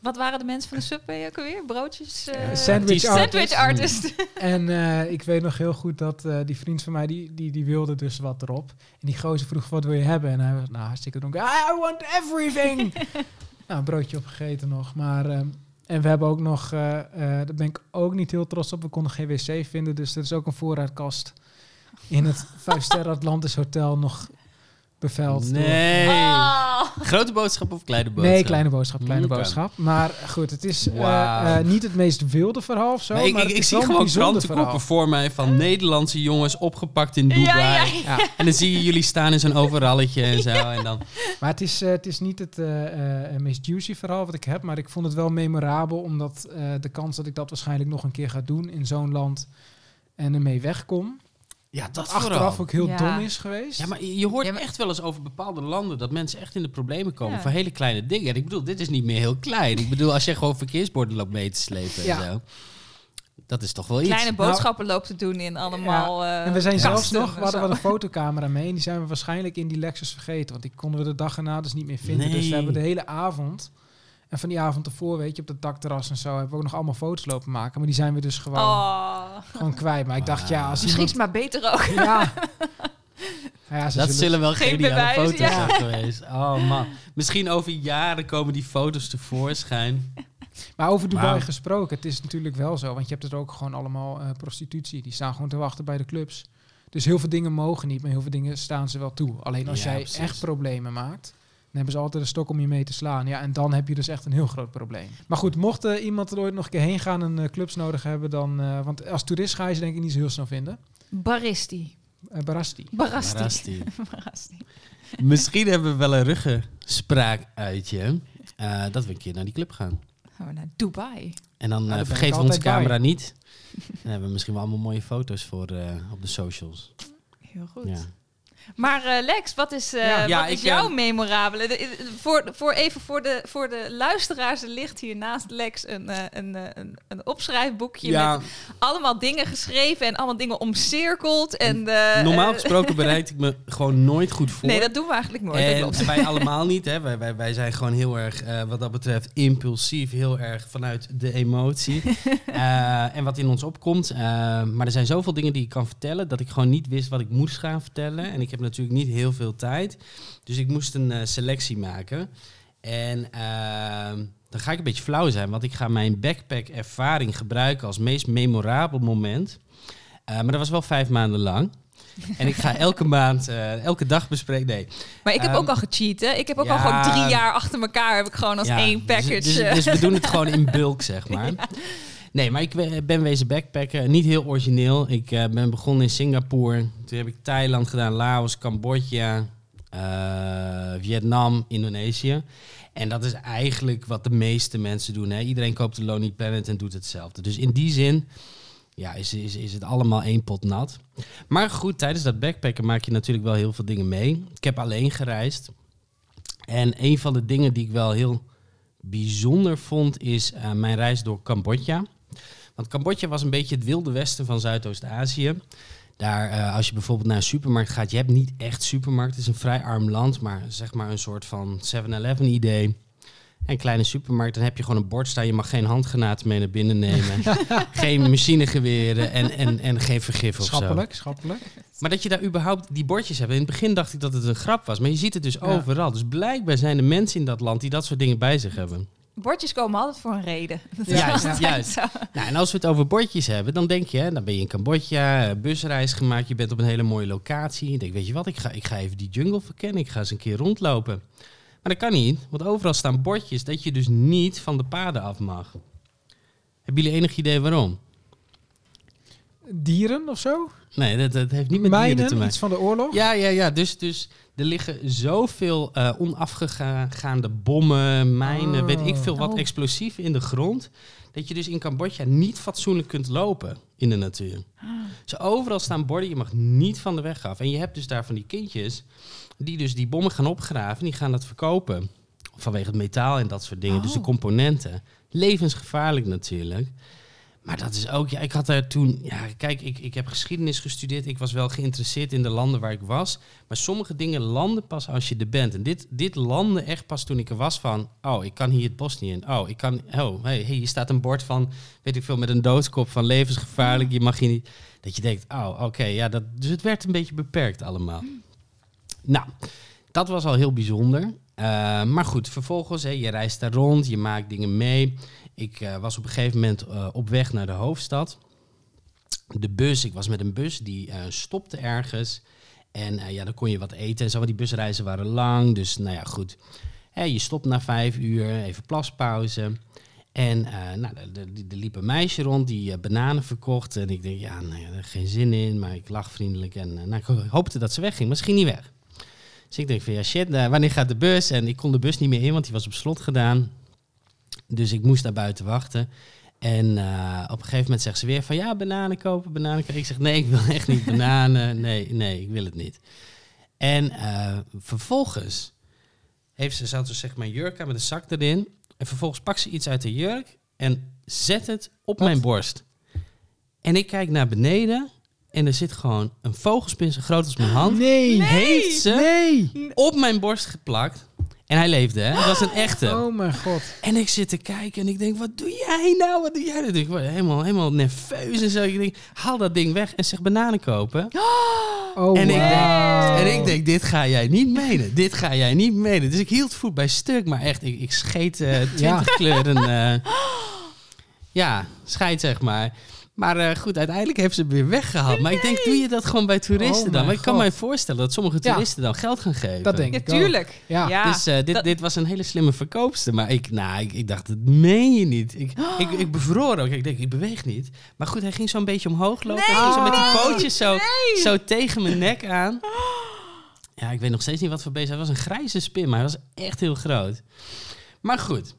Wat waren de mensen van de Subway ook alweer? Broodjes? eh, sandwich Sandwich artist. artist. En eh, ik weet nog heel goed dat eh, die vriend van mij, die, die, die wilde dus wat erop. En die gozer vroeg, wat wil je hebben? En hij was, nou, hartstikke dronken. I want everything! nou, een broodje opgegeten nog. Maar, ehm, en we hebben ook nog, eh, eh, daar ben ik ook niet heel trots op, we konden geen wc vinden. Dus er is ook een voorraadkast in het Vijf Sterren Atlantis Hotel nog beveld. door- nee. Oh. Grote boodschap of kleine boodschap? Nee, kleine boodschap, kleine boodschap. Maar goed, het is eh, eh, niet het meest wilde verhaal of zo. Maar ik, maar ik, zie gewoon krantenkoppen voor mij van Nederlandse jongens opgepakt in Ja, Dubai. ja, Ja. En dan zie je jullie staan in zo'n overalletje en zo. En dan, Maar het is, eh, het is niet het eh, eh, meest juicy verhaal wat ik heb, maar ik vond het wel memorabel, omdat eh, de kans dat ik dat waarschijnlijk nog een keer ga doen in zo'n land en ermee wegkom, ja, dat dat achteraf ook heel Ja. dom is geweest. Ja, maar je hoort Ja, maar- echt wel eens over bepaalde landen dat mensen echt in de problemen komen Ja. voor hele kleine dingen. En ik bedoel, dit is niet meer heel klein. Ik bedoel, als je gewoon verkeersborden loopt mee te slepen Ja. en zo. Dat is toch wel iets. Kleine boodschappen loopt te doen in allemaal eh, en we zijn zelfs nog, we en hadden we een fotocamera mee en die zijn we waarschijnlijk in die Lexus vergeten, want die konden we de dag erna dus niet meer vinden. Dus we hebben de hele avond, en van die avond ervoor, weet je, op het dakterras en zo, hebben we ook nog allemaal foto's lopen maken, maar die zijn we dus gewoon, Oh. gewoon kwijt. Maar ik dacht, ja, als Misschien is iemand... het maar beter ook. Ja. ja, ze Dat zullen wel Geen geniale bewijs, foto's ja. zijn geweest. Oh man. Misschien over jaren komen die foto's tevoorschijn. Maar over Dubai Wauw. gesproken, het is natuurlijk wel zo. Want je hebt er ook gewoon allemaal eh, prostitutie. Die staan gewoon te wachten bij de clubs. Dus heel veel dingen mogen niet, maar heel veel dingen staan ze wel toe. Alleen als Ja, jij precies. echt problemen maakt, dan hebben ze altijd een stok om je mee te slaan. Ja, en dan heb je dus echt een heel groot probleem. Maar goed, mocht eh, iemand er ooit nog een keer heen gaan en eh, clubs nodig hebben, dan... eh, want als toerist ga je ze denk ik niet zo heel snel vinden. Baristi. Eh, Barasti. Barasti. Barasti. Barasti. Misschien hebben we wel een ruggespraak uitje. eh, dat we een keer naar die club gaan. Gaan we naar Dubai. En dan eh, vergeten we onze bij. camera niet. Dan hebben we misschien wel allemaal mooie foto's voor eh, op de socials. Heel goed. Ja. Maar eh, Lex, wat is, eh, Ja. Ja, wat is jouw eh, memorabele? De- voor, voor even voor de, voor de luisteraars, er ligt hier naast Lex een, een, een, een opschrijfboekje met allemaal dingen geschreven en allemaal dingen omcirkeld. En, Normaal gesproken bereid ik me gewoon nooit goed voor. Nee, dat doen we eigenlijk nooit. en klopt. wij allemaal niet. Hè. Wij, wij, wij zijn gewoon heel erg, wat dat betreft, impulsief. Heel erg vanuit de emotie. En wat in ons opkomt. Maar er zijn zoveel dingen die ik kan vertellen... dat ik gewoon niet wist wat ik moest gaan vertellen. En ik heb natuurlijk niet heel veel tijd. Dus ik moest een eh, selectie maken. En ehm, dan ga ik een beetje flauw zijn... want ik ga mijn backpack-ervaring gebruiken... als meest memorabel moment. Eh, maar dat was wel vijf maanden lang. En ik ga elke maand, eh, elke dag bespreken... Nee, Maar ik heb Ehm, ook al gecheat, hè? Ik heb ook al gewoon drie jaar achter elkaar heb ik gewoon als Ja, één package. Dus, dus, eh, dus we doen het gewoon in bulk, zeg maar. Nee, maar ik we- ben wezen backpacken. Niet heel origineel. Ik eh, ben begonnen in Singapore. Toen heb ik Thailand gedaan, Laos, Cambodja, eh, Vietnam, Indonesië. En dat is eigenlijk wat de meeste mensen doen. Hè? Iedereen koopt de Lonely Planet en doet hetzelfde. Dus in die zin ja, is, is, is het allemaal één pot nat. Maar goed, tijdens dat backpacken maak je natuurlijk wel heel veel dingen mee. Ik heb alleen gereisd. En een van de dingen die ik wel heel bijzonder vond, is eh, mijn reis door Cambodja. Want Cambodja was een beetje het wilde westen van Zuidoost-Azië. Daar, eh, als je bijvoorbeeld naar een supermarkt gaat, je hebt niet echt supermarkt. Het is een vrij arm land, maar zeg maar een soort van 7-Eleven idee. Een kleine supermarkt, dan heb je gewoon een bord staan. Je mag geen handgranaten mee naar binnen nemen. geen machinegeweren en, en, en geen vergif of zo. Schappelijk, schappelijk. Maar dat je daar überhaupt die bordjes hebt. In het begin dacht ik dat het een grap was. Maar je ziet het dus Ja. overal. Dus blijkbaar zijn er mensen in dat land die dat soort dingen bij zich hebben. Bordjes komen altijd voor een reden. Dat is Juist, altijd juist. zo. Nou, en als we het over bordjes hebben, dan denk je, hè, dan ben je in Cambodja, busreis gemaakt, je bent op een hele mooie locatie. Je denkt, weet je wat, ik ga, ik ga even die jungle verkennen, ik ga eens een keer rondlopen. Maar dat kan niet, want overal staan bordjes dat je dus niet van de paden af mag. Hebben jullie enig idee waarom? Dieren of zo? Nee, dat, dat heeft niet met dieren te Mijnen, maken. iets van de oorlog? Ja, ja, ja. Dus, dus er liggen zoveel eh, onafgegaande bommen, mijnen, Oh. weet ik veel wat, Oh. explosieven in de grond. Dat je dus in Cambodja niet fatsoenlijk kunt lopen in de natuur. Dus overal staan borden, je mag niet van de weg af. En je hebt dus daar van die kindjes die dus die bommen gaan opgraven, die gaan dat verkopen. Vanwege het metaal en dat soort dingen, dus de Oh. componenten. Levensgevaarlijk natuurlijk. Maar dat is ook, ja, ik had daar toen, ja, kijk, ik, ik heb geschiedenis gestudeerd. Ik was wel geïnteresseerd in de landen waar ik was. Maar sommige dingen landen pas als je er bent. En dit, dit landde echt pas toen ik er was van, oh, ik kan hier het bos niet in. Oh, ik kan, oh, hey, hey, hier staat een bord van, weet ik veel, met een doodskop van levensgevaarlijk. Je mag hier niet, dat je denkt, oh, oké, ja, dat, dus het werd een beetje beperkt allemaal. Nou, dat was al heel bijzonder. Eh, maar goed, vervolgens, hè, je reist daar rond, je maakt dingen mee. Ik eh, was op een gegeven moment eh, op weg naar de hoofdstad. De bus, ik was met een bus, die stopte ergens. En ja, dan kon je wat eten en zo, want die busreizen waren lang. Dus nou ja, goed. Je stopt na vijf uur, even plaspauze. En nou, er- liep een meisje rond die bananen verkocht. En ik denk, ja, ja, er geen zin in, maar ik lach vriendelijk. En nou, ik hoopte dat ze wegging, maar ging niet weg. Dus ik denk van, ja shit, eh, wanneer gaat de bus? En ik kon de bus niet meer in, want die was op slot gedaan. Dus ik moest daar buiten wachten. En eh, op een gegeven moment zegt ze weer van, ja, bananen kopen, bananen kopen. Ik zeg, nee, ik wil echt niet bananen. Nee, nee, ik wil het niet. En eh, vervolgens heeft ze, zat dus zeg maar een jurk aan met een zak erin. En vervolgens pakt ze iets uit de jurk en zet het op Wat? mijn borst. En ik kijk naar beneden en er zit gewoon een vogelspin zo groot als mijn hand. Nee. Heeft ze Nee. op mijn borst geplakt. En hij leefde, hè? Dat was een echte. Oh mijn god. En ik zit te kijken en ik denk, wat doe jij nou? Wat doe jij? Ik word helemaal, helemaal nerveus en zo. Ik denk, haal dat ding weg en zeg bananen kopen. Oh, En ik denk- wauw. En ik denk, dit ga jij niet menen. Dit ga jij niet menen. Dus ik hield voet bij stuk, maar echt, ik, ik scheet eh 20 Ja. kleuren. eh, ja, scheid zeg maar. Maar eh, goed, uiteindelijk heeft ze hem weer weggehaald. Maar ik denk, doe je dat gewoon bij toeristen Oh dan? Maar ik kan God. mij voorstellen dat sommige Ja. toeristen dan geld gaan geven. Dat denk ik ook. Natuurlijk. Ja. Ja. Dus eh, dit, dat- dit was een hele slimme verkoopster. Maar ik, nou, ik, ik dacht, dat meen je niet. Ik, ik, ik bevroor ook. Ik denk, ik beweeg niet. Maar goed, hij ging zo'n beetje omhoog lopen. Nee, Hij ging zo met die pootjes zo, zo tegen mijn nek aan. Ja, ik weet nog steeds niet wat voor beest. Hij was een grijze spin, maar hij was echt heel groot. Maar goed,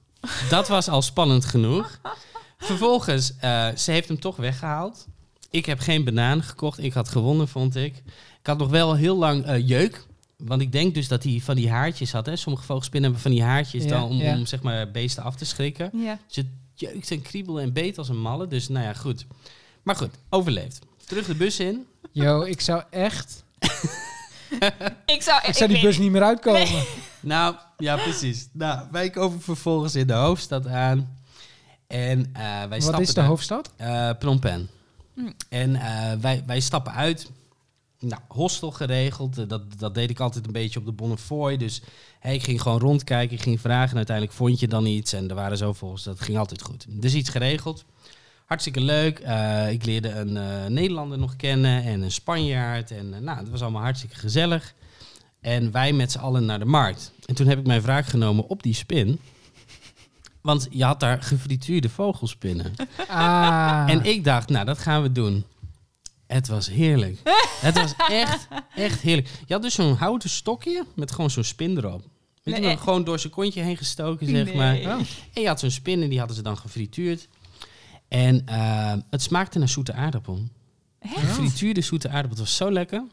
dat was al spannend genoeg. Vervolgens, eh, ze heeft hem toch weggehaald. Ik heb geen bananen gekocht. Ik had gewonnen, vond ik. Ik had nog wel heel lang eh, jeuk. Want ik denk dus dat hij van die haartjes had. Hè? Sommige vogelspinnen hebben van die haartjes Ja, dan om, ja. om zeg maar beesten af te schrikken. Ja. Dus het jeukt en kriebelde en beet als een malle. Dus nou ja, goed. Maar goed, overleefd. Terug de bus in. Yo, ik zou echt... Ik zou, Ik zou die bus niet meer uitkomen. Nou, ja, precies. Nou, wij komen vervolgens in de hoofdstad aan. En eh, wij Wat stappen is de hoofdstad? Eh, Phnom Penh. Hm. En eh, wij, wij stappen uit. Nou, hostel geregeld. Dat, dat deed ik altijd een beetje op de Bonnefoy. Dus hey, ik ging gewoon rondkijken. Ik ging vragen. En uiteindelijk vond je dan iets. En er waren zoveel. Dus dat ging altijd goed. Dus iets geregeld. Hartstikke leuk. Eh, ik leerde een eh, Nederlander nog kennen. En een Spanjaard. En nou, het was allemaal hartstikke gezellig. En wij met z'n allen naar de markt. En toen heb ik mijn wraak genomen op die spin. Want je had daar gefrituurde vogelspinnen. Ah. En ik dacht, nou, dat gaan we doen. Het was heerlijk. het was echt, echt heerlijk. Je had dus zo'n houten stokje met gewoon zo'n spin erop. Weet je Nee. wel, gewoon door zijn kontje heen gestoken, zeg Nee. maar. Oh. En je had zo'n spin en die hadden ze dan gefrituurd. En eh, het smaakte naar zoete aardappel. Gefrituurde zoete aardappel. Het was zo lekker.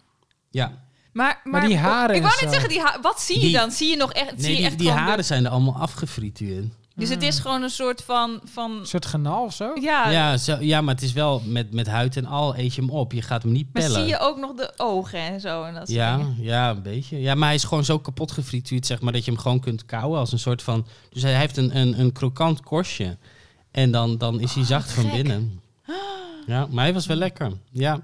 Ja. Maar, maar, die haren Ik wou net zo. zeggen, die wat zie je Die- dan? Zie je nog echt... zie Nee, je die, echt die haren zijn er allemaal afgefrituurd. Dus het is gewoon een soort van... van Een soort genaal of zo? ja, Ja, zo, ja, maar het is wel met, met huid en al eet je hem op. Je gaat hem niet maar pellen. zie je ook nog de ogen en zo? En dat soort Ja, dingen? ja, een beetje. Ja, maar hij is gewoon zo kapot gefrituurd, zeg maar, dat je hem gewoon kunt kauwen als een soort van... Dus hij heeft een, een, een krokant korstje. En dan, dan is hij Oh, zacht van gek. binnen. Ja, maar hij was wel lekker. Ja.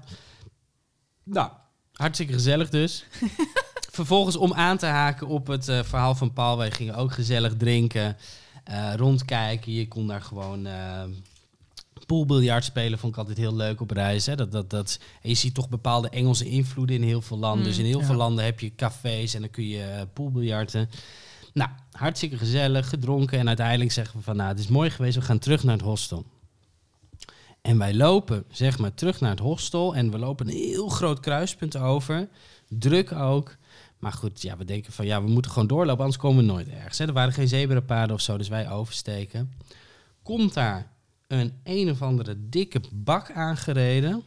Nou, hartstikke gezellig dus. Vervolgens om aan te haken op het eh, verhaal van Paul. Wij gingen ook gezellig drinken, rondkijken. Je kon daar gewoon... eh poolbiljart spelen vond ik altijd heel leuk op reis. Hè? Dat, dat, dat, en je ziet toch bepaalde Engelse invloeden in heel veel landen. Mm, dus in heel ja. veel landen heb je cafés en dan kun je eh, poolbiljarten. Nou, hartstikke gezellig, gedronken. En uiteindelijk zeggen we van, nou, het is mooi geweest. We gaan terug naar het hostel. En wij lopen, zeg maar, terug naar het hostel. En we lopen een heel groot kruispunt over. Druk ook. Maar goed, ja, we denken van, ja, we moeten gewoon doorlopen. Anders komen we nooit ergens. Hè? Er waren geen zebrapaden of zo, dus wij oversteken. Komt daar een een of andere dikke bak aangereden.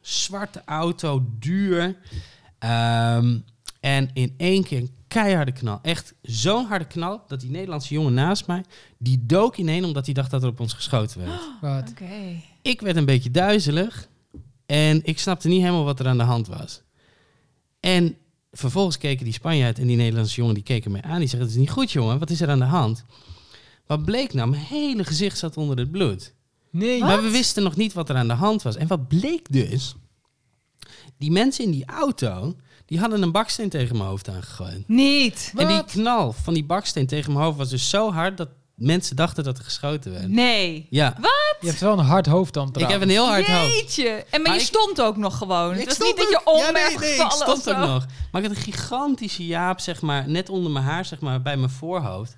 Zwarte auto, duur. Ehm, en in één keer een keiharde knal. Echt zo'n harde knal dat die Nederlandse jongen naast mij... die dook ineen omdat hij dacht dat er op ons geschoten werd. Wat? Oké. Ik werd een beetje duizelig. En ik snapte niet helemaal wat er aan de hand was. En vervolgens keken die Spanjaard en die Nederlandse jongen... die keken mij aan. Die zeggen, het is niet goed jongen, wat is er aan de hand? Wat bleek nou? Mijn hele gezicht zat onder het bloed. Nee. Wat? Maar we wisten nog niet wat er aan de hand was. En wat bleek dus? Die mensen in die auto, die hadden een baksteen tegen mijn hoofd aangegooid. Niet. En die knal van die baksteen tegen mijn hoofd was dus zo hard dat mensen dachten dat er geschoten werd. Nee. Ja, Je hebt wel een hard hoofd dan ik heb een heel hard hoofd. Jeetje. En maar, Maar je ik- stond ook nog gewoon. Het was niet dat je om ja, nee, nee, ik stond ook nog. Maar ik had een gigantische jaap, zeg maar, net onder mijn haar, zeg maar, bij mijn voorhoofd.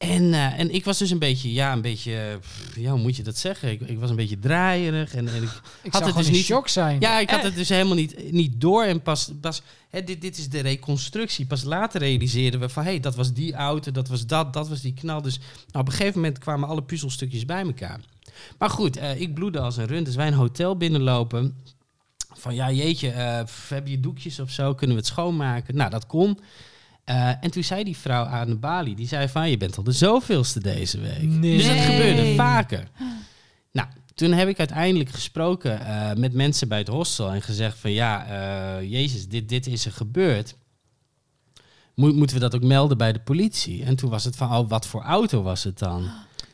En, eh, en ik was dus een beetje, ja, een beetje, pff, ja, hoe moet je dat zeggen? Ik, ik was een beetje draaierig en, en ik Ik had het dus in niet- shock zijn. Ja, ik had Eh. het dus helemaal niet, niet door. En pas, pas hè, dit, dit is de reconstructie. Pas later realiseerden we van, hé, hey, dat was die auto, dat was dat, dat was die knal. Dus nou, op een gegeven moment kwamen alle puzzelstukjes bij elkaar. Maar goed, eh, ik bloedde als een rund. Dus wij een hotel binnenlopen. Van, ja, jeetje, pff, heb je doekjes of zo? Kunnen we het schoonmaken? Nou, dat kon. Eh, en toen zei die vrouw aan de balie, die zei van, je bent al de zoveelste deze week. Nee. Dus dat gebeurde vaker. Nou, toen heb ik uiteindelijk gesproken eh, met mensen bij het hostel en gezegd van ja, eh, jezus, dit, dit is er gebeurd. Mo- moeten we dat ook melden bij de politie? En toen was het van, oh, wat voor auto was het dan?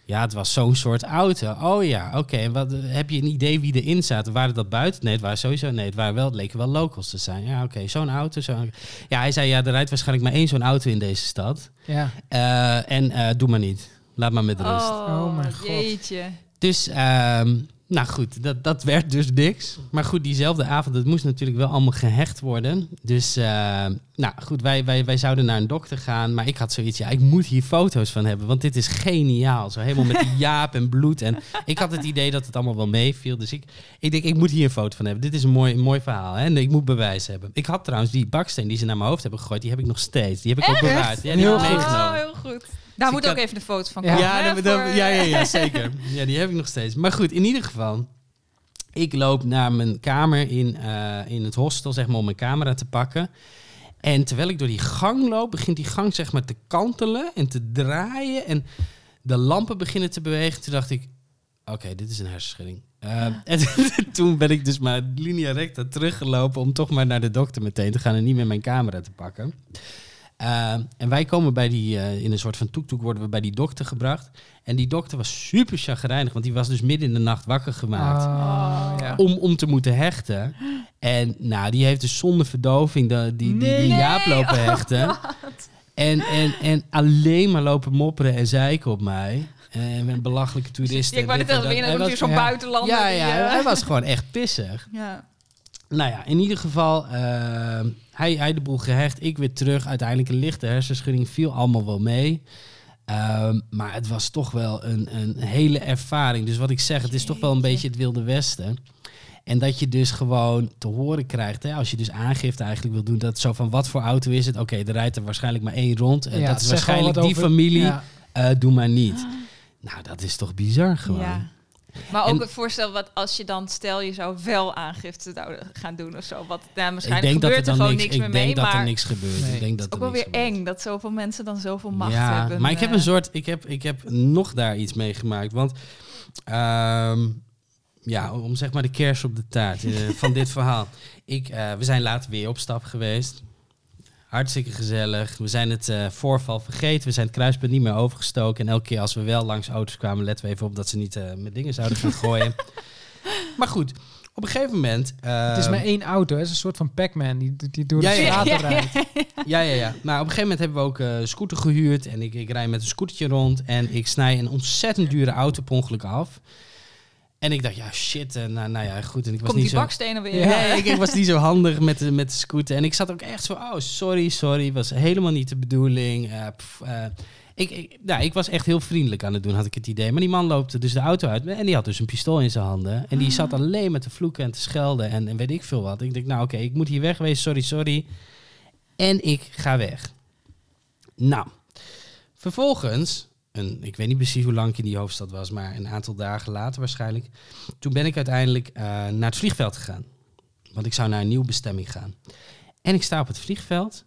Ja, het was zo'n soort auto. Oh ja, oké. En wat heb je een idee wie erin zaten? Waren dat buiten? Nee, het waren sowieso. Nee, het waren wel, het leken wel locals te zijn. Ja, oké, zo'n auto. Zo'n... Ja, hij zei ja, er rijdt waarschijnlijk maar één zo'n auto in deze stad. Ja. Eh, en eh, doe maar niet. Laat maar met rust. Oh, Oh mijn god. jeetje. Dus, ehm, nou goed, dat, dat werd dus niks. Maar goed, diezelfde avond, het moest natuurlijk wel allemaal gehecht worden. Dus, ehm, nou goed, wij, wij, wij zouden naar een dokter gaan. Maar ik had zoiets, ja, ik moet hier foto's van hebben. Want dit is geniaal. Zo helemaal met jaap en bloed. En ik had het idee dat het allemaal wel meeviel. Dus ik, ik denk, ik moet hier een foto van hebben. Dit is een mooi, een mooi verhaal. Hè? En ik moet bewijs hebben. Ik had trouwens die baksteen die ze naar mijn hoofd hebben gegooid. Die heb ik nog steeds. Die heb ik ook bewaard. Ja, die Heel heb ik meegenomen. Goed. Daar moet had- ook even een foto van Ja. komen. Ja, hè, dat- dat- voor, ja, ja, eh, ja, zeker. Ja, die heb ik nog steeds. Maar goed, in ieder geval. Ik loop naar mijn kamer in, eh, in het hostel, zeg maar, om mijn camera te pakken. En terwijl ik door die gang loop, begint die gang zeg maar te kantelen en te draaien. En de lampen beginnen te bewegen. Toen dacht ik, oké, dit is een hersenschudding. Eh, en toen ben ik dus maar linea recta teruggelopen om toch maar naar de dokter meteen te gaan en niet meer mijn camera te pakken. Eh, en wij komen bij die, eh, in een soort van toektoek worden we bij die dokter gebracht. En die dokter was super chagrijnig, want die was dus midden in de nacht wakker gemaakt. Ah, ja. Om, om te moeten hechten. En nou, die heeft dus zonder verdoving de, die, die, die Nee. jaap lopen hechten. En, en, en alleen maar lopen mopperen en zeiken op mij. En een belachelijke toerist. Ja, ik wou net zeggen, was- zo'n ja. buitenlander. Ja, die, ja, eh, hij was gewoon echt pissig. ja. Nou ja, in ieder geval, eh, hij, hij de boel gehecht. Ik weer terug. Uiteindelijk een lichte hersenschudding. Viel allemaal wel mee. Ehm, maar het was toch wel een, een hele ervaring. Dus wat ik zeg, het is toch wel een beetje het Wilde Westen. En dat je dus gewoon te horen krijgt, hè, als je dus aangifte eigenlijk wil doen, dat zo van wat voor auto is het? Oké, er rijdt er waarschijnlijk maar één rond. En Ja, dat is waarschijnlijk die over- familie. Ja. Eh, doe maar niet. Nou, dat is toch bizar gewoon. Ja. Maar ook En- het voorstel wat als je dan stel je zou wel aangifte zouden gaan doen of zo. Wat nou, Ik waarschijnlijk dat er gebeurt er dan gewoon niks, niks, ik meer denk mee. dat er niks gebeurt. Nee. Ik denk dat het is ook er wel niks weer gebeurt. eng dat zoveel mensen dan zoveel macht ja, hebben. maar ik heb eh. een soort, ik heb, ik heb nog daar iets meegemaakt. Want ehm, ja, om zeg maar de kers op de taart eh, van dit verhaal. Ik, eh, we zijn later weer op stap geweest. Hartstikke gezellig. We zijn het eh, voorval vergeten. We zijn het kruispunt niet meer overgestoken. En elke keer als we wel langs auto's kwamen, letten we even op dat ze niet eh, met dingen zouden gaan gooien. maar goed, op een gegeven moment. Het is ehm, maar één auto. hè. Het is een soort van Pac-Man die, die door Ja, de ja, straten ja, ja. rijdt. Ja, ja, ja. Maar op een gegeven moment hebben we ook eh, een scooter gehuurd. En ik, ik rijd met een scootertje rond. En ik snij een ontzettend dure auto per ongeluk af. En ik dacht, ja, shit. En, nou, nou ja, goed. En ik was Komt niet die zo... bakstenen weer. Ja. Nee, ik, ik was niet zo handig met de, met de scooter. En ik zat ook echt zo, oh, sorry, sorry. Was helemaal niet de bedoeling. Eh, pff, eh, ik, ik, nou, ik was echt heel vriendelijk aan het doen, had ik het idee. Maar die man loopte dus de auto uit. En die had dus een pistool in zijn handen. En die zat alleen maar te vloeken en te schelden. En, en weet ik veel wat. Ik denk, nou oké, ik moet hier wegwezen. Sorry, sorry. En ik ga weg. Nou, vervolgens, een, ik weet niet precies hoe lang ik in die hoofdstad was, maar een aantal dagen later waarschijnlijk. Toen ben ik uiteindelijk eh, naar het vliegveld gegaan. Want ik zou naar een nieuwe bestemming gaan. En ik sta op het vliegveld.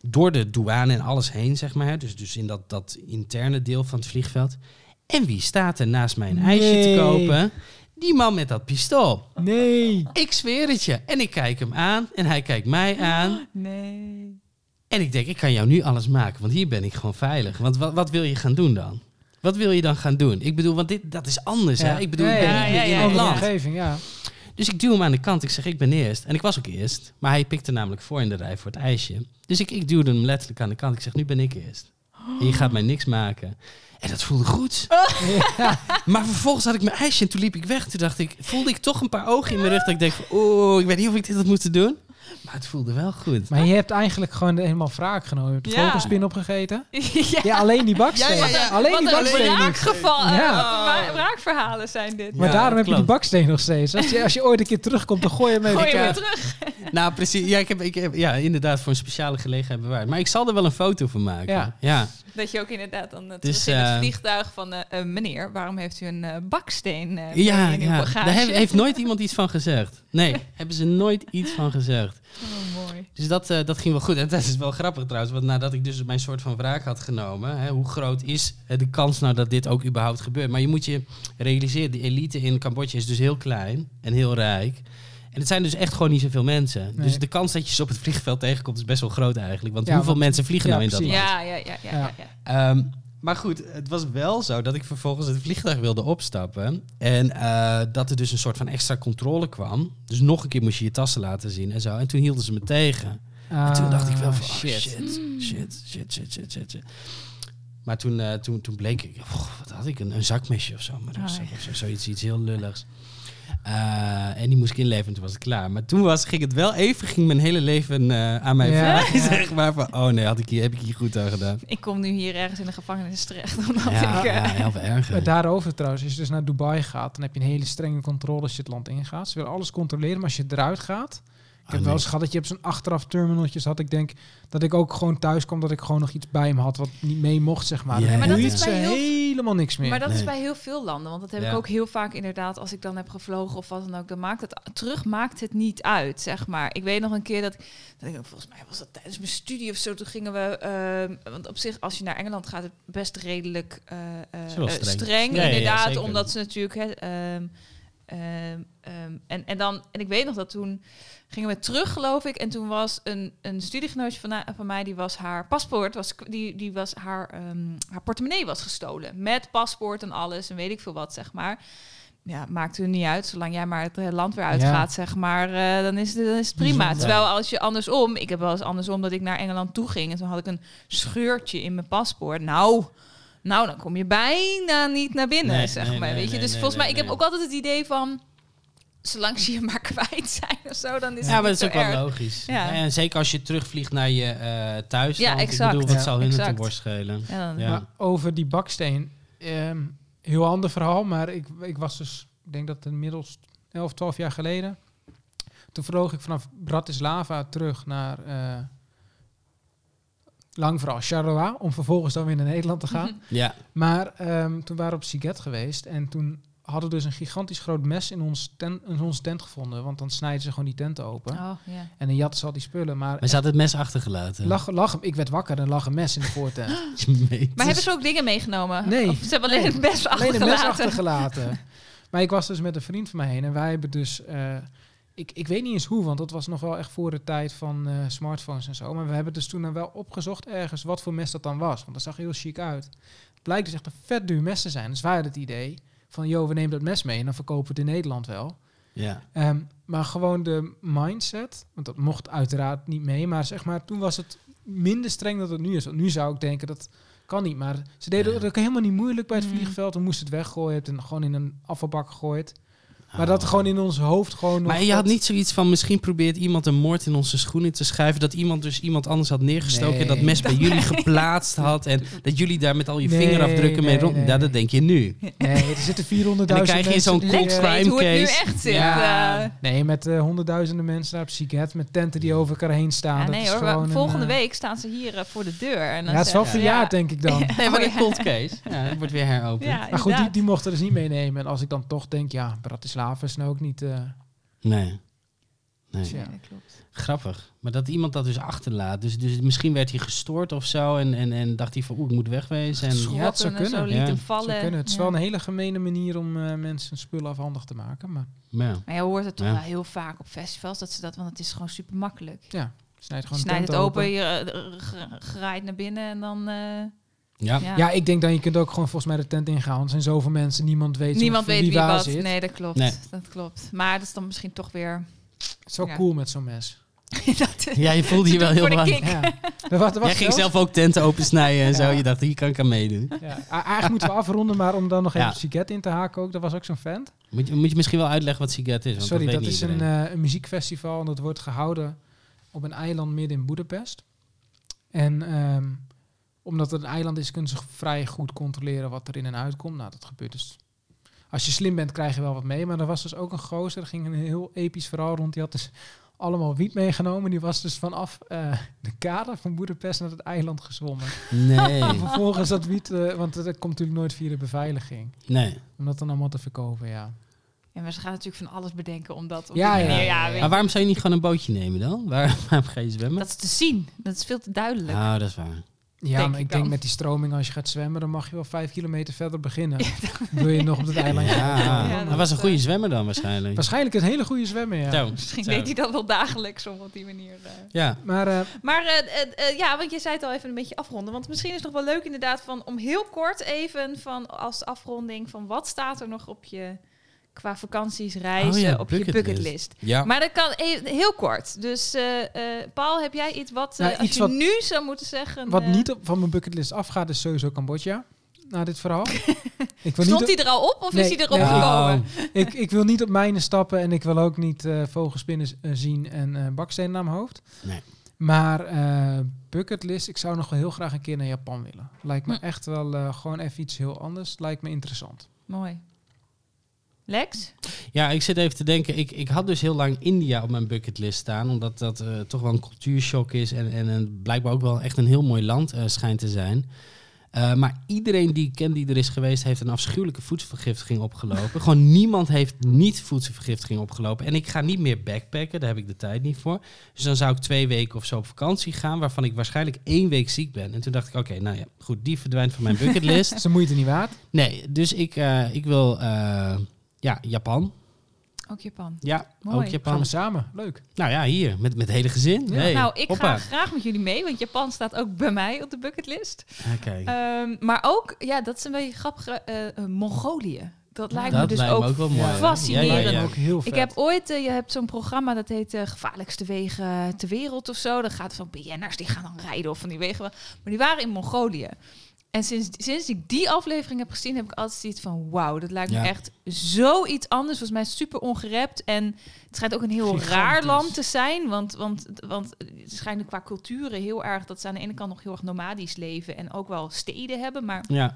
Door de douane en alles heen, zeg maar. Dus, dus in dat, dat interne deel van het vliegveld. En wie staat er naast mij een ijsje te kopen? Die man met dat pistool. Nee. Ik zweer het je. En ik kijk hem aan en hij kijkt mij aan. Nee. En ik denk, ik kan jou nu alles maken, want hier ben ik gewoon veilig. Want wat, wat wil je gaan doen dan? Wat wil je dan gaan doen? Ik bedoel, want dit, dat is anders. Hè? Ik bedoel, ik ben ja, ja, in ja, land. omgeving, ja. Dus ik duw hem aan de kant. Ik zeg, ik ben eerst. En ik was ook eerst. Maar hij pikte namelijk voor in de rij voor het ijsje. Dus ik, ik duwde hem letterlijk aan de kant. Ik zeg, nu ben ik eerst. En je gaat mij niks maken. En dat voelde goed. Maar vervolgens had ik mijn ijsje en toen liep ik weg. Toen dacht ik, voelde ik toch een paar ogen in mijn rug. Dat ik denk, oeh, ik weet niet of ik dit had moeten doen. Maar het voelde wel goed. Maar je hebt eigenlijk gewoon helemaal wraak genomen. Je hebt de Ja. vogelspin opgegeten. ja. Ja, alleen die baksteen. Ja, ja, ja. Alleen Wat die een baksteen. Ja. Ja. Wraakverhalen zijn dit. Maar Ja, daarom heb je die baksteen nog steeds. Als je, als je ooit een keer terugkomt, dan gooi je hem even. Gooi je weer terug. Nou, precies. Ja, ik heb, ik heb ja, inderdaad voor een speciale gelegenheid bewaard. Maar ik zal er wel een foto van maken. Ja. Dat je ook inderdaad dan uh, Dus, terug in het eh, vliegtuig van... eh, eh, meneer, waarom heeft u een eh, baksteen eh, Ja, in uw ja. bagage? daar heeft, heeft nooit iemand iets van gezegd. Nee, hebben ze nooit iets van gezegd. Oh, mooi. Dus dat, eh, dat ging wel goed. En dat is wel grappig trouwens, want nadat ik dus mijn soort van wraak had genomen, hè, hoe groot is eh, de kans nou dat dit ook überhaupt gebeurt? Maar je moet je realiseren, de elite in Cambodja is dus heel klein en heel rijk. En het zijn dus echt gewoon niet zoveel mensen. Nee. Dus de kans dat je ze op het vliegveld tegenkomt is best wel groot eigenlijk. Want Ja, hoeveel want- mensen vliegen ja, nou in dat land? Ja, ja, ja, ja, ja. Ja. ja. Ehm, maar goed, het was wel zo dat ik vervolgens het vliegtuig wilde opstappen. En eh, dat er dus een soort van extra controle kwam. Dus nog een keer moest je je tassen laten zien en zo. En toen hielden ze me tegen. En toen dacht ik wel van, oh, shit. shit, shit, shit, shit, shit, shit, shit. Maar toen, eh, toen, toen bleek ik, oh, wat had ik, een, een zakmesje of zo. Maar dat was Oh, ja. zo, zoiets iets heel lulligs. Eh, en die moest ik inleveren en toen was ik klaar. Maar toen was, ging het wel even, ging mijn hele leven eh, aan mij Ja. voorbij, zeg maar. Van, oh nee, had ik hier, heb ik hier goed aan gedaan. Ik kom nu hier ergens in de gevangenis terecht. Omdat Ja, ik, eh, ja, heel veel erger. Maar daarover trouwens, als je dus naar Dubai gaat, dan heb je een hele strenge controle als je het land ingaat. Ze willen alles controleren, maar als je eruit gaat... Ik heb Oh, wel eens gehad dat je op zo'n achteraf terminaltjes had. Ik denk dat ik ook gewoon thuis kwam dat ik gewoon nog iets bij me had wat niet mee mocht, zeg maar. Ja, Maar dat is bij heel- helemaal niks meer. Maar dat is bij heel veel landen. Want dat heb Ja. ik ook heel vaak inderdaad. Als ik dan heb gevlogen of wat dan ook. Dan maakt het terug maakt het niet uit, zeg maar. Ik weet nog een keer dat, dat ik, volgens mij was dat tijdens mijn studie of zo. Toen gingen we, ehm, want op zich als je naar Engeland gaat, het best redelijk eh, eh, eh, streng. streng, Ja, inderdaad, omdat ze natuurlijk. Hè, ehm, ehm, en, en dan en ik weet nog dat toen gingen we terug, geloof ik. En toen was een, een studiegenootje van, van mij, die was haar paspoort, was, die, die was haar, ehm, haar portemonnee was gestolen. Met paspoort en alles en weet ik veel wat, zeg maar. Ja, maakt er niet uit. Zolang jij maar het eh, land weer uitgaat, zeg maar, eh, dan, is het, dan is het prima. Terwijl als je andersom, ik heb wel eens andersom dat ik naar Engeland toe ging en toen had ik een scheurtje in mijn paspoort. Nou, nou dan kom je bijna niet naar binnen, Nee, zeg nee, maar. nee, weet je, dus volgens mij, ik heb ook altijd het idee van zolang ze je maar kwijt zijn of zo, dan is Ja, het maar niet dat is ook wel logisch. Ja. En zeker als je terugvliegt naar je eh thuis. Ja, Ik exact. bedoel, wat Ja, zal hun het exact. een worst schelen? Ja, dan- Ja. Maar over die baksteen, ehm, heel ander verhaal, maar ik, ik was dus, ik denk dat het inmiddels 11, 12 jaar geleden. Toen vloog ik vanaf Bratislava terug naar eh lang verhaal Charleroi, om vervolgens dan weer naar Nederland te gaan. Ja. Maar ehm, toen waren we op Siget geweest en toen hadden we dus een gigantisch groot mes in, ons tent, in onze tent gevonden, want dan snijden ze gewoon die tent open. Oh, ja. En dan jatten ze al die spullen, maar Maar ze had het mes achtergelaten. lag, lag, ik werd wakker en lag een mes in de voortent. Maar hebben ze ook dingen meegenomen? Nee. Of ze hebben alleen Nee. het best Alleen een mes achtergelaten? achtergelaten. maar ik was dus met een vriend van mij heen en wij hebben dus... eh, ik, ik weet niet eens hoe, want dat was nog wel echt voor de tijd van eh, smartphones en zo. Maar we hebben dus toen dan wel opgezocht ergens wat voor mes dat dan was. Want dat zag heel chic uit. Het blijkt dus echt een vet duur mes te zijn. Dus wij hadden het idee van, joh, we nemen dat mes mee en dan verkopen we het in Nederland wel. Ja. Ehm, maar gewoon de mindset, want dat mocht uiteraard niet mee, maar zeg maar, toen was het minder streng dan het nu is. Want nu zou ik denken, dat kan niet. Maar ze deden Ja. het ook helemaal niet moeilijk bij het Mm. vliegveld. We moesten het weggooien en gewoon in een afvalbak gegooid. Maar Oh. dat gewoon in ons hoofd gewoon nog... Maar je had niet zoiets van, misschien probeert iemand een moord in onze schoenen te schuiven. Dat iemand dus iemand anders had neergestoken en dat mes bij jullie geplaatst had. En dat jullie daar met al je Nee, vingerafdrukken mee rond... nee. Ja, dat denk je nu. Nee, er zitten 400.000 En dan krijg je mensen zo'n cold weet hoe het nu echt zit. Ja. eh. Nee, met eh, honderdduizenden mensen daar op Siget, met tenten die over elkaar heen staan. Ja, dat nee is hoor, gewoon maar een, volgende eh, week staan ze hier voor de deur. En dan Ja, het is wel verjaard, ja. denk ik dan. Nee, maar een cold case. Ja, dat wordt weer heropend. Ja, Maar goed, die, die mochten dus niet meenemen. En als ik dan toch denk, ja, Bratislava is nou ook niet... eh, Nee. Nee. Ja, klopt. Grappig. Maar dat iemand dat dus achterlaat. Dus, dus misschien werd hij gestoord of zo. En, en, en dacht hij van, oeh, ik moet wegwezen. En, Ja, het zou Schrotten en zo kunnen. liet Ja. hem Zou Zou vallen. kunnen. Het is Ja. wel een hele gemene manier om eh, mensen spullen afhandig te maken. Maar ja. Maar je hoort het toch Ja. wel heel vaak op festivals, dat ze dat, want het is gewoon super makkelijk. ja, snijd Je gewoon tent het open, je eh, ge- geraaid naar binnen en dan... eh, Ja. ja. Ja. ik denk dat je kunt ook gewoon volgens mij de tent ingaan. Er zijn zoveel mensen, niemand weet, Niemand weet wie waar wat. zit. Nee, dat klopt. Nee. Dat klopt. Maar dat is dan misschien toch weer... Het is wel Ja. cool met zo'n mes. dat, ja, je voelde je wel heel lang. Ja. Was, was Jij ging zelf ook tenten opensnijden en zo. Je dacht, hier kan ik aan meedoen. Eigenlijk moeten we afronden, maar om dan nog even Siget in te haken ook. Dat was ook zo'n vent. Moet je, moet je misschien wel uitleggen wat Siget is? Want Sorry, dat, is niet een, eh, een muziekfestival en dat wordt gehouden op een eiland midden in Boedapest. En ehm, omdat het een eiland is, kunnen ze vrij goed controleren wat er in en uitkomt. Nou, dat gebeurt dus. Als je slim bent, krijg je wel wat mee. Maar er was dus ook een gozer, er ging een heel episch verhaal rond. Die had dus allemaal wiet meegenomen. Die was dus vanaf eh, de kade van Boedapest naar het eiland gezwommen. Nee, En vervolgens dat wiet, eh, want dat komt natuurlijk nooit via de beveiliging. nee. Om dat dan allemaal te verkopen, ja. Ja, maar ze gaan natuurlijk van alles bedenken om dat op Ja, die ja, manier... ja, Ja, ja. weet Maar waarom zou je niet gewoon een bootje nemen dan? Waar, waarom ga je zwemmen? Dat is te zien. Dat is veel te duidelijk. Ah, dat is waar. Ja, Denk maar ik ik denk dan. met die stroming, als je gaat zwemmen, dan mag je wel vijf kilometer verder beginnen. Wil je nog op het eilandje? Ja, Ja, dat was een goede eh, zwemmer dan waarschijnlijk. Waarschijnlijk een hele goede zwemmer, ja. Zo, Misschien zo. deed hij dat wel dagelijks om op die manier... eh. Ja, Maar eh, Maar ja, want je zei het al even een beetje afronden. Want misschien is het nog wel leuk inderdaad van om heel kort even van als afronding van wat staat er nog op je qua vakanties, reizen, Oh ja, op je bucketlist. ja. Maar dat kan e- heel kort. Dus eh, eh, Paul, heb jij iets wat, eh, Nou, als iets je wat- nu zou moeten zeggen... wat eh, niet op, van mijn bucketlist afgaat, is sowieso Cambodja. Na dit verhaal. ik, wil Stond niet hij er al op of Nee, is hij erop nee. gekomen? op, ik, ik wil niet op mijnen stappen en ik wil ook niet eh, vogelspinnen eh, zien en eh bakstenen naar mijn hoofd. Nee. Maar eh, bucketlist, ik zou nog wel heel graag een keer naar Japan willen. Lijkt me Hm. echt wel eh, gewoon even iets heel anders. Lijkt me interessant. Mooi. Lex? Ja, ik zit even te denken. Ik, ik had dus heel lang India op mijn bucketlist staan. Omdat dat eh, toch wel een cultuurshock is. En, en, en blijkbaar ook wel echt een heel mooi land eh, schijnt te zijn. Eh, maar iedereen die ik ken die er is geweest, heeft een afschuwelijke voedselvergiftiging opgelopen. Gewoon niemand heeft niet voedselvergiftiging opgelopen. En ik ga niet meer backpacken, daar heb ik de tijd niet voor. Dus dan zou ik twee weken of zo op vakantie gaan, waarvan ik waarschijnlijk één week ziek ben. En toen dacht ik, oké, nou ja, goed, die verdwijnt van mijn bucketlist. Is de moeite niet waard? Nee, dus ik, eh, ik wil, eh, ja, Japan. Ook Japan. Ja, Mooi. ook Gaan Japan. we samen. Leuk. Nou ja, hier, met, met het hele gezin. Ja. Hey, nou, ik hoppa. ga graag met jullie mee, want Japan staat ook bij mij op de bucketlist. Oké. Ehm, maar ook, ja, dat is een beetje grappig, eh, eh, Mongolië. Dat lijkt me dus lijkt ook, me ook wel mooi. fascinerend. Ja, ja, ja. Ook heel vet. Ik heb ooit, eh, je hebt zo'n programma dat heet eh, Gevaarlijkste Wegen ter Wereld of zo. Dat gaat van BN'ers, die gaan dan rijden of van die wegen. wel. Maar die waren in Mongolië. En sinds, sinds ik die aflevering heb gezien, heb ik altijd zoiets van... wauw, dat lijkt Ja. me echt zoiets anders. Volgens mij super ongerept. En het schijnt ook een heel Gigantisch. raar land te zijn. Want, want, want het schijnt qua culturen heel erg... dat ze aan de ene kant nog heel erg nomadisch leven... en ook wel steden hebben. Maar Ja,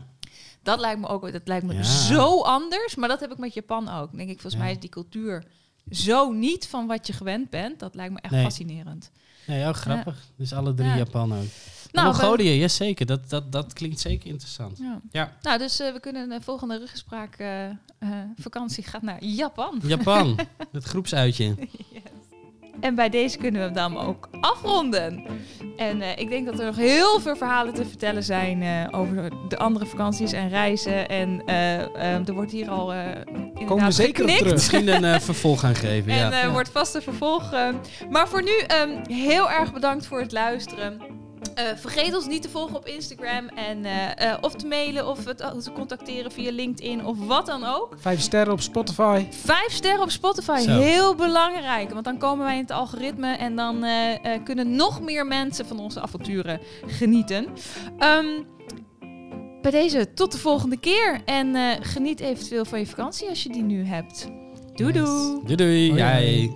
dat lijkt me ook dat lijkt me Ja. zo anders. Maar dat heb ik met Japan ook. Dan denk ik, volgens Ja. mij is die cultuur zo niet van wat je gewend bent. Dat lijkt me echt Nee. fascinerend. nee ook grappig. Dus alle drie Ja. Japan ook. Nou, we- Mongolië, ja zeker. Dat, dat, dat klinkt zeker interessant. Ja. Ja. Nou, dus eh, we kunnen de volgende ruggespraak eh, eh, vakantie gaat naar Japan. Japan, het groepsuitje. En bij deze kunnen we hem dan ook afronden. En ik denk dat er nog heel veel verhalen te vertellen zijn over de andere vakanties en reizen. En eh, eh, er wordt hier al Komen we zeker op terug. Misschien een vervolg aan geven. En Ja. wordt vast een vervolg. maar voor nu ehm, heel erg bedankt voor het luisteren. Eh, vergeet ons niet te volgen op Instagram. En, eh, eh, of te mailen of het, te contacteren via LinkedIn of wat dan ook. Vijf sterren op Spotify. Vijf sterren op Spotify, Zo. heel belangrijk. Want dan komen wij in het algoritme en dan eh, eh, kunnen nog meer mensen van onze avonturen genieten. Ehm, bij deze tot de volgende keer. En eh, geniet eventueel van je vakantie als je die nu hebt. Doei Yes. doei! Doei. Jij.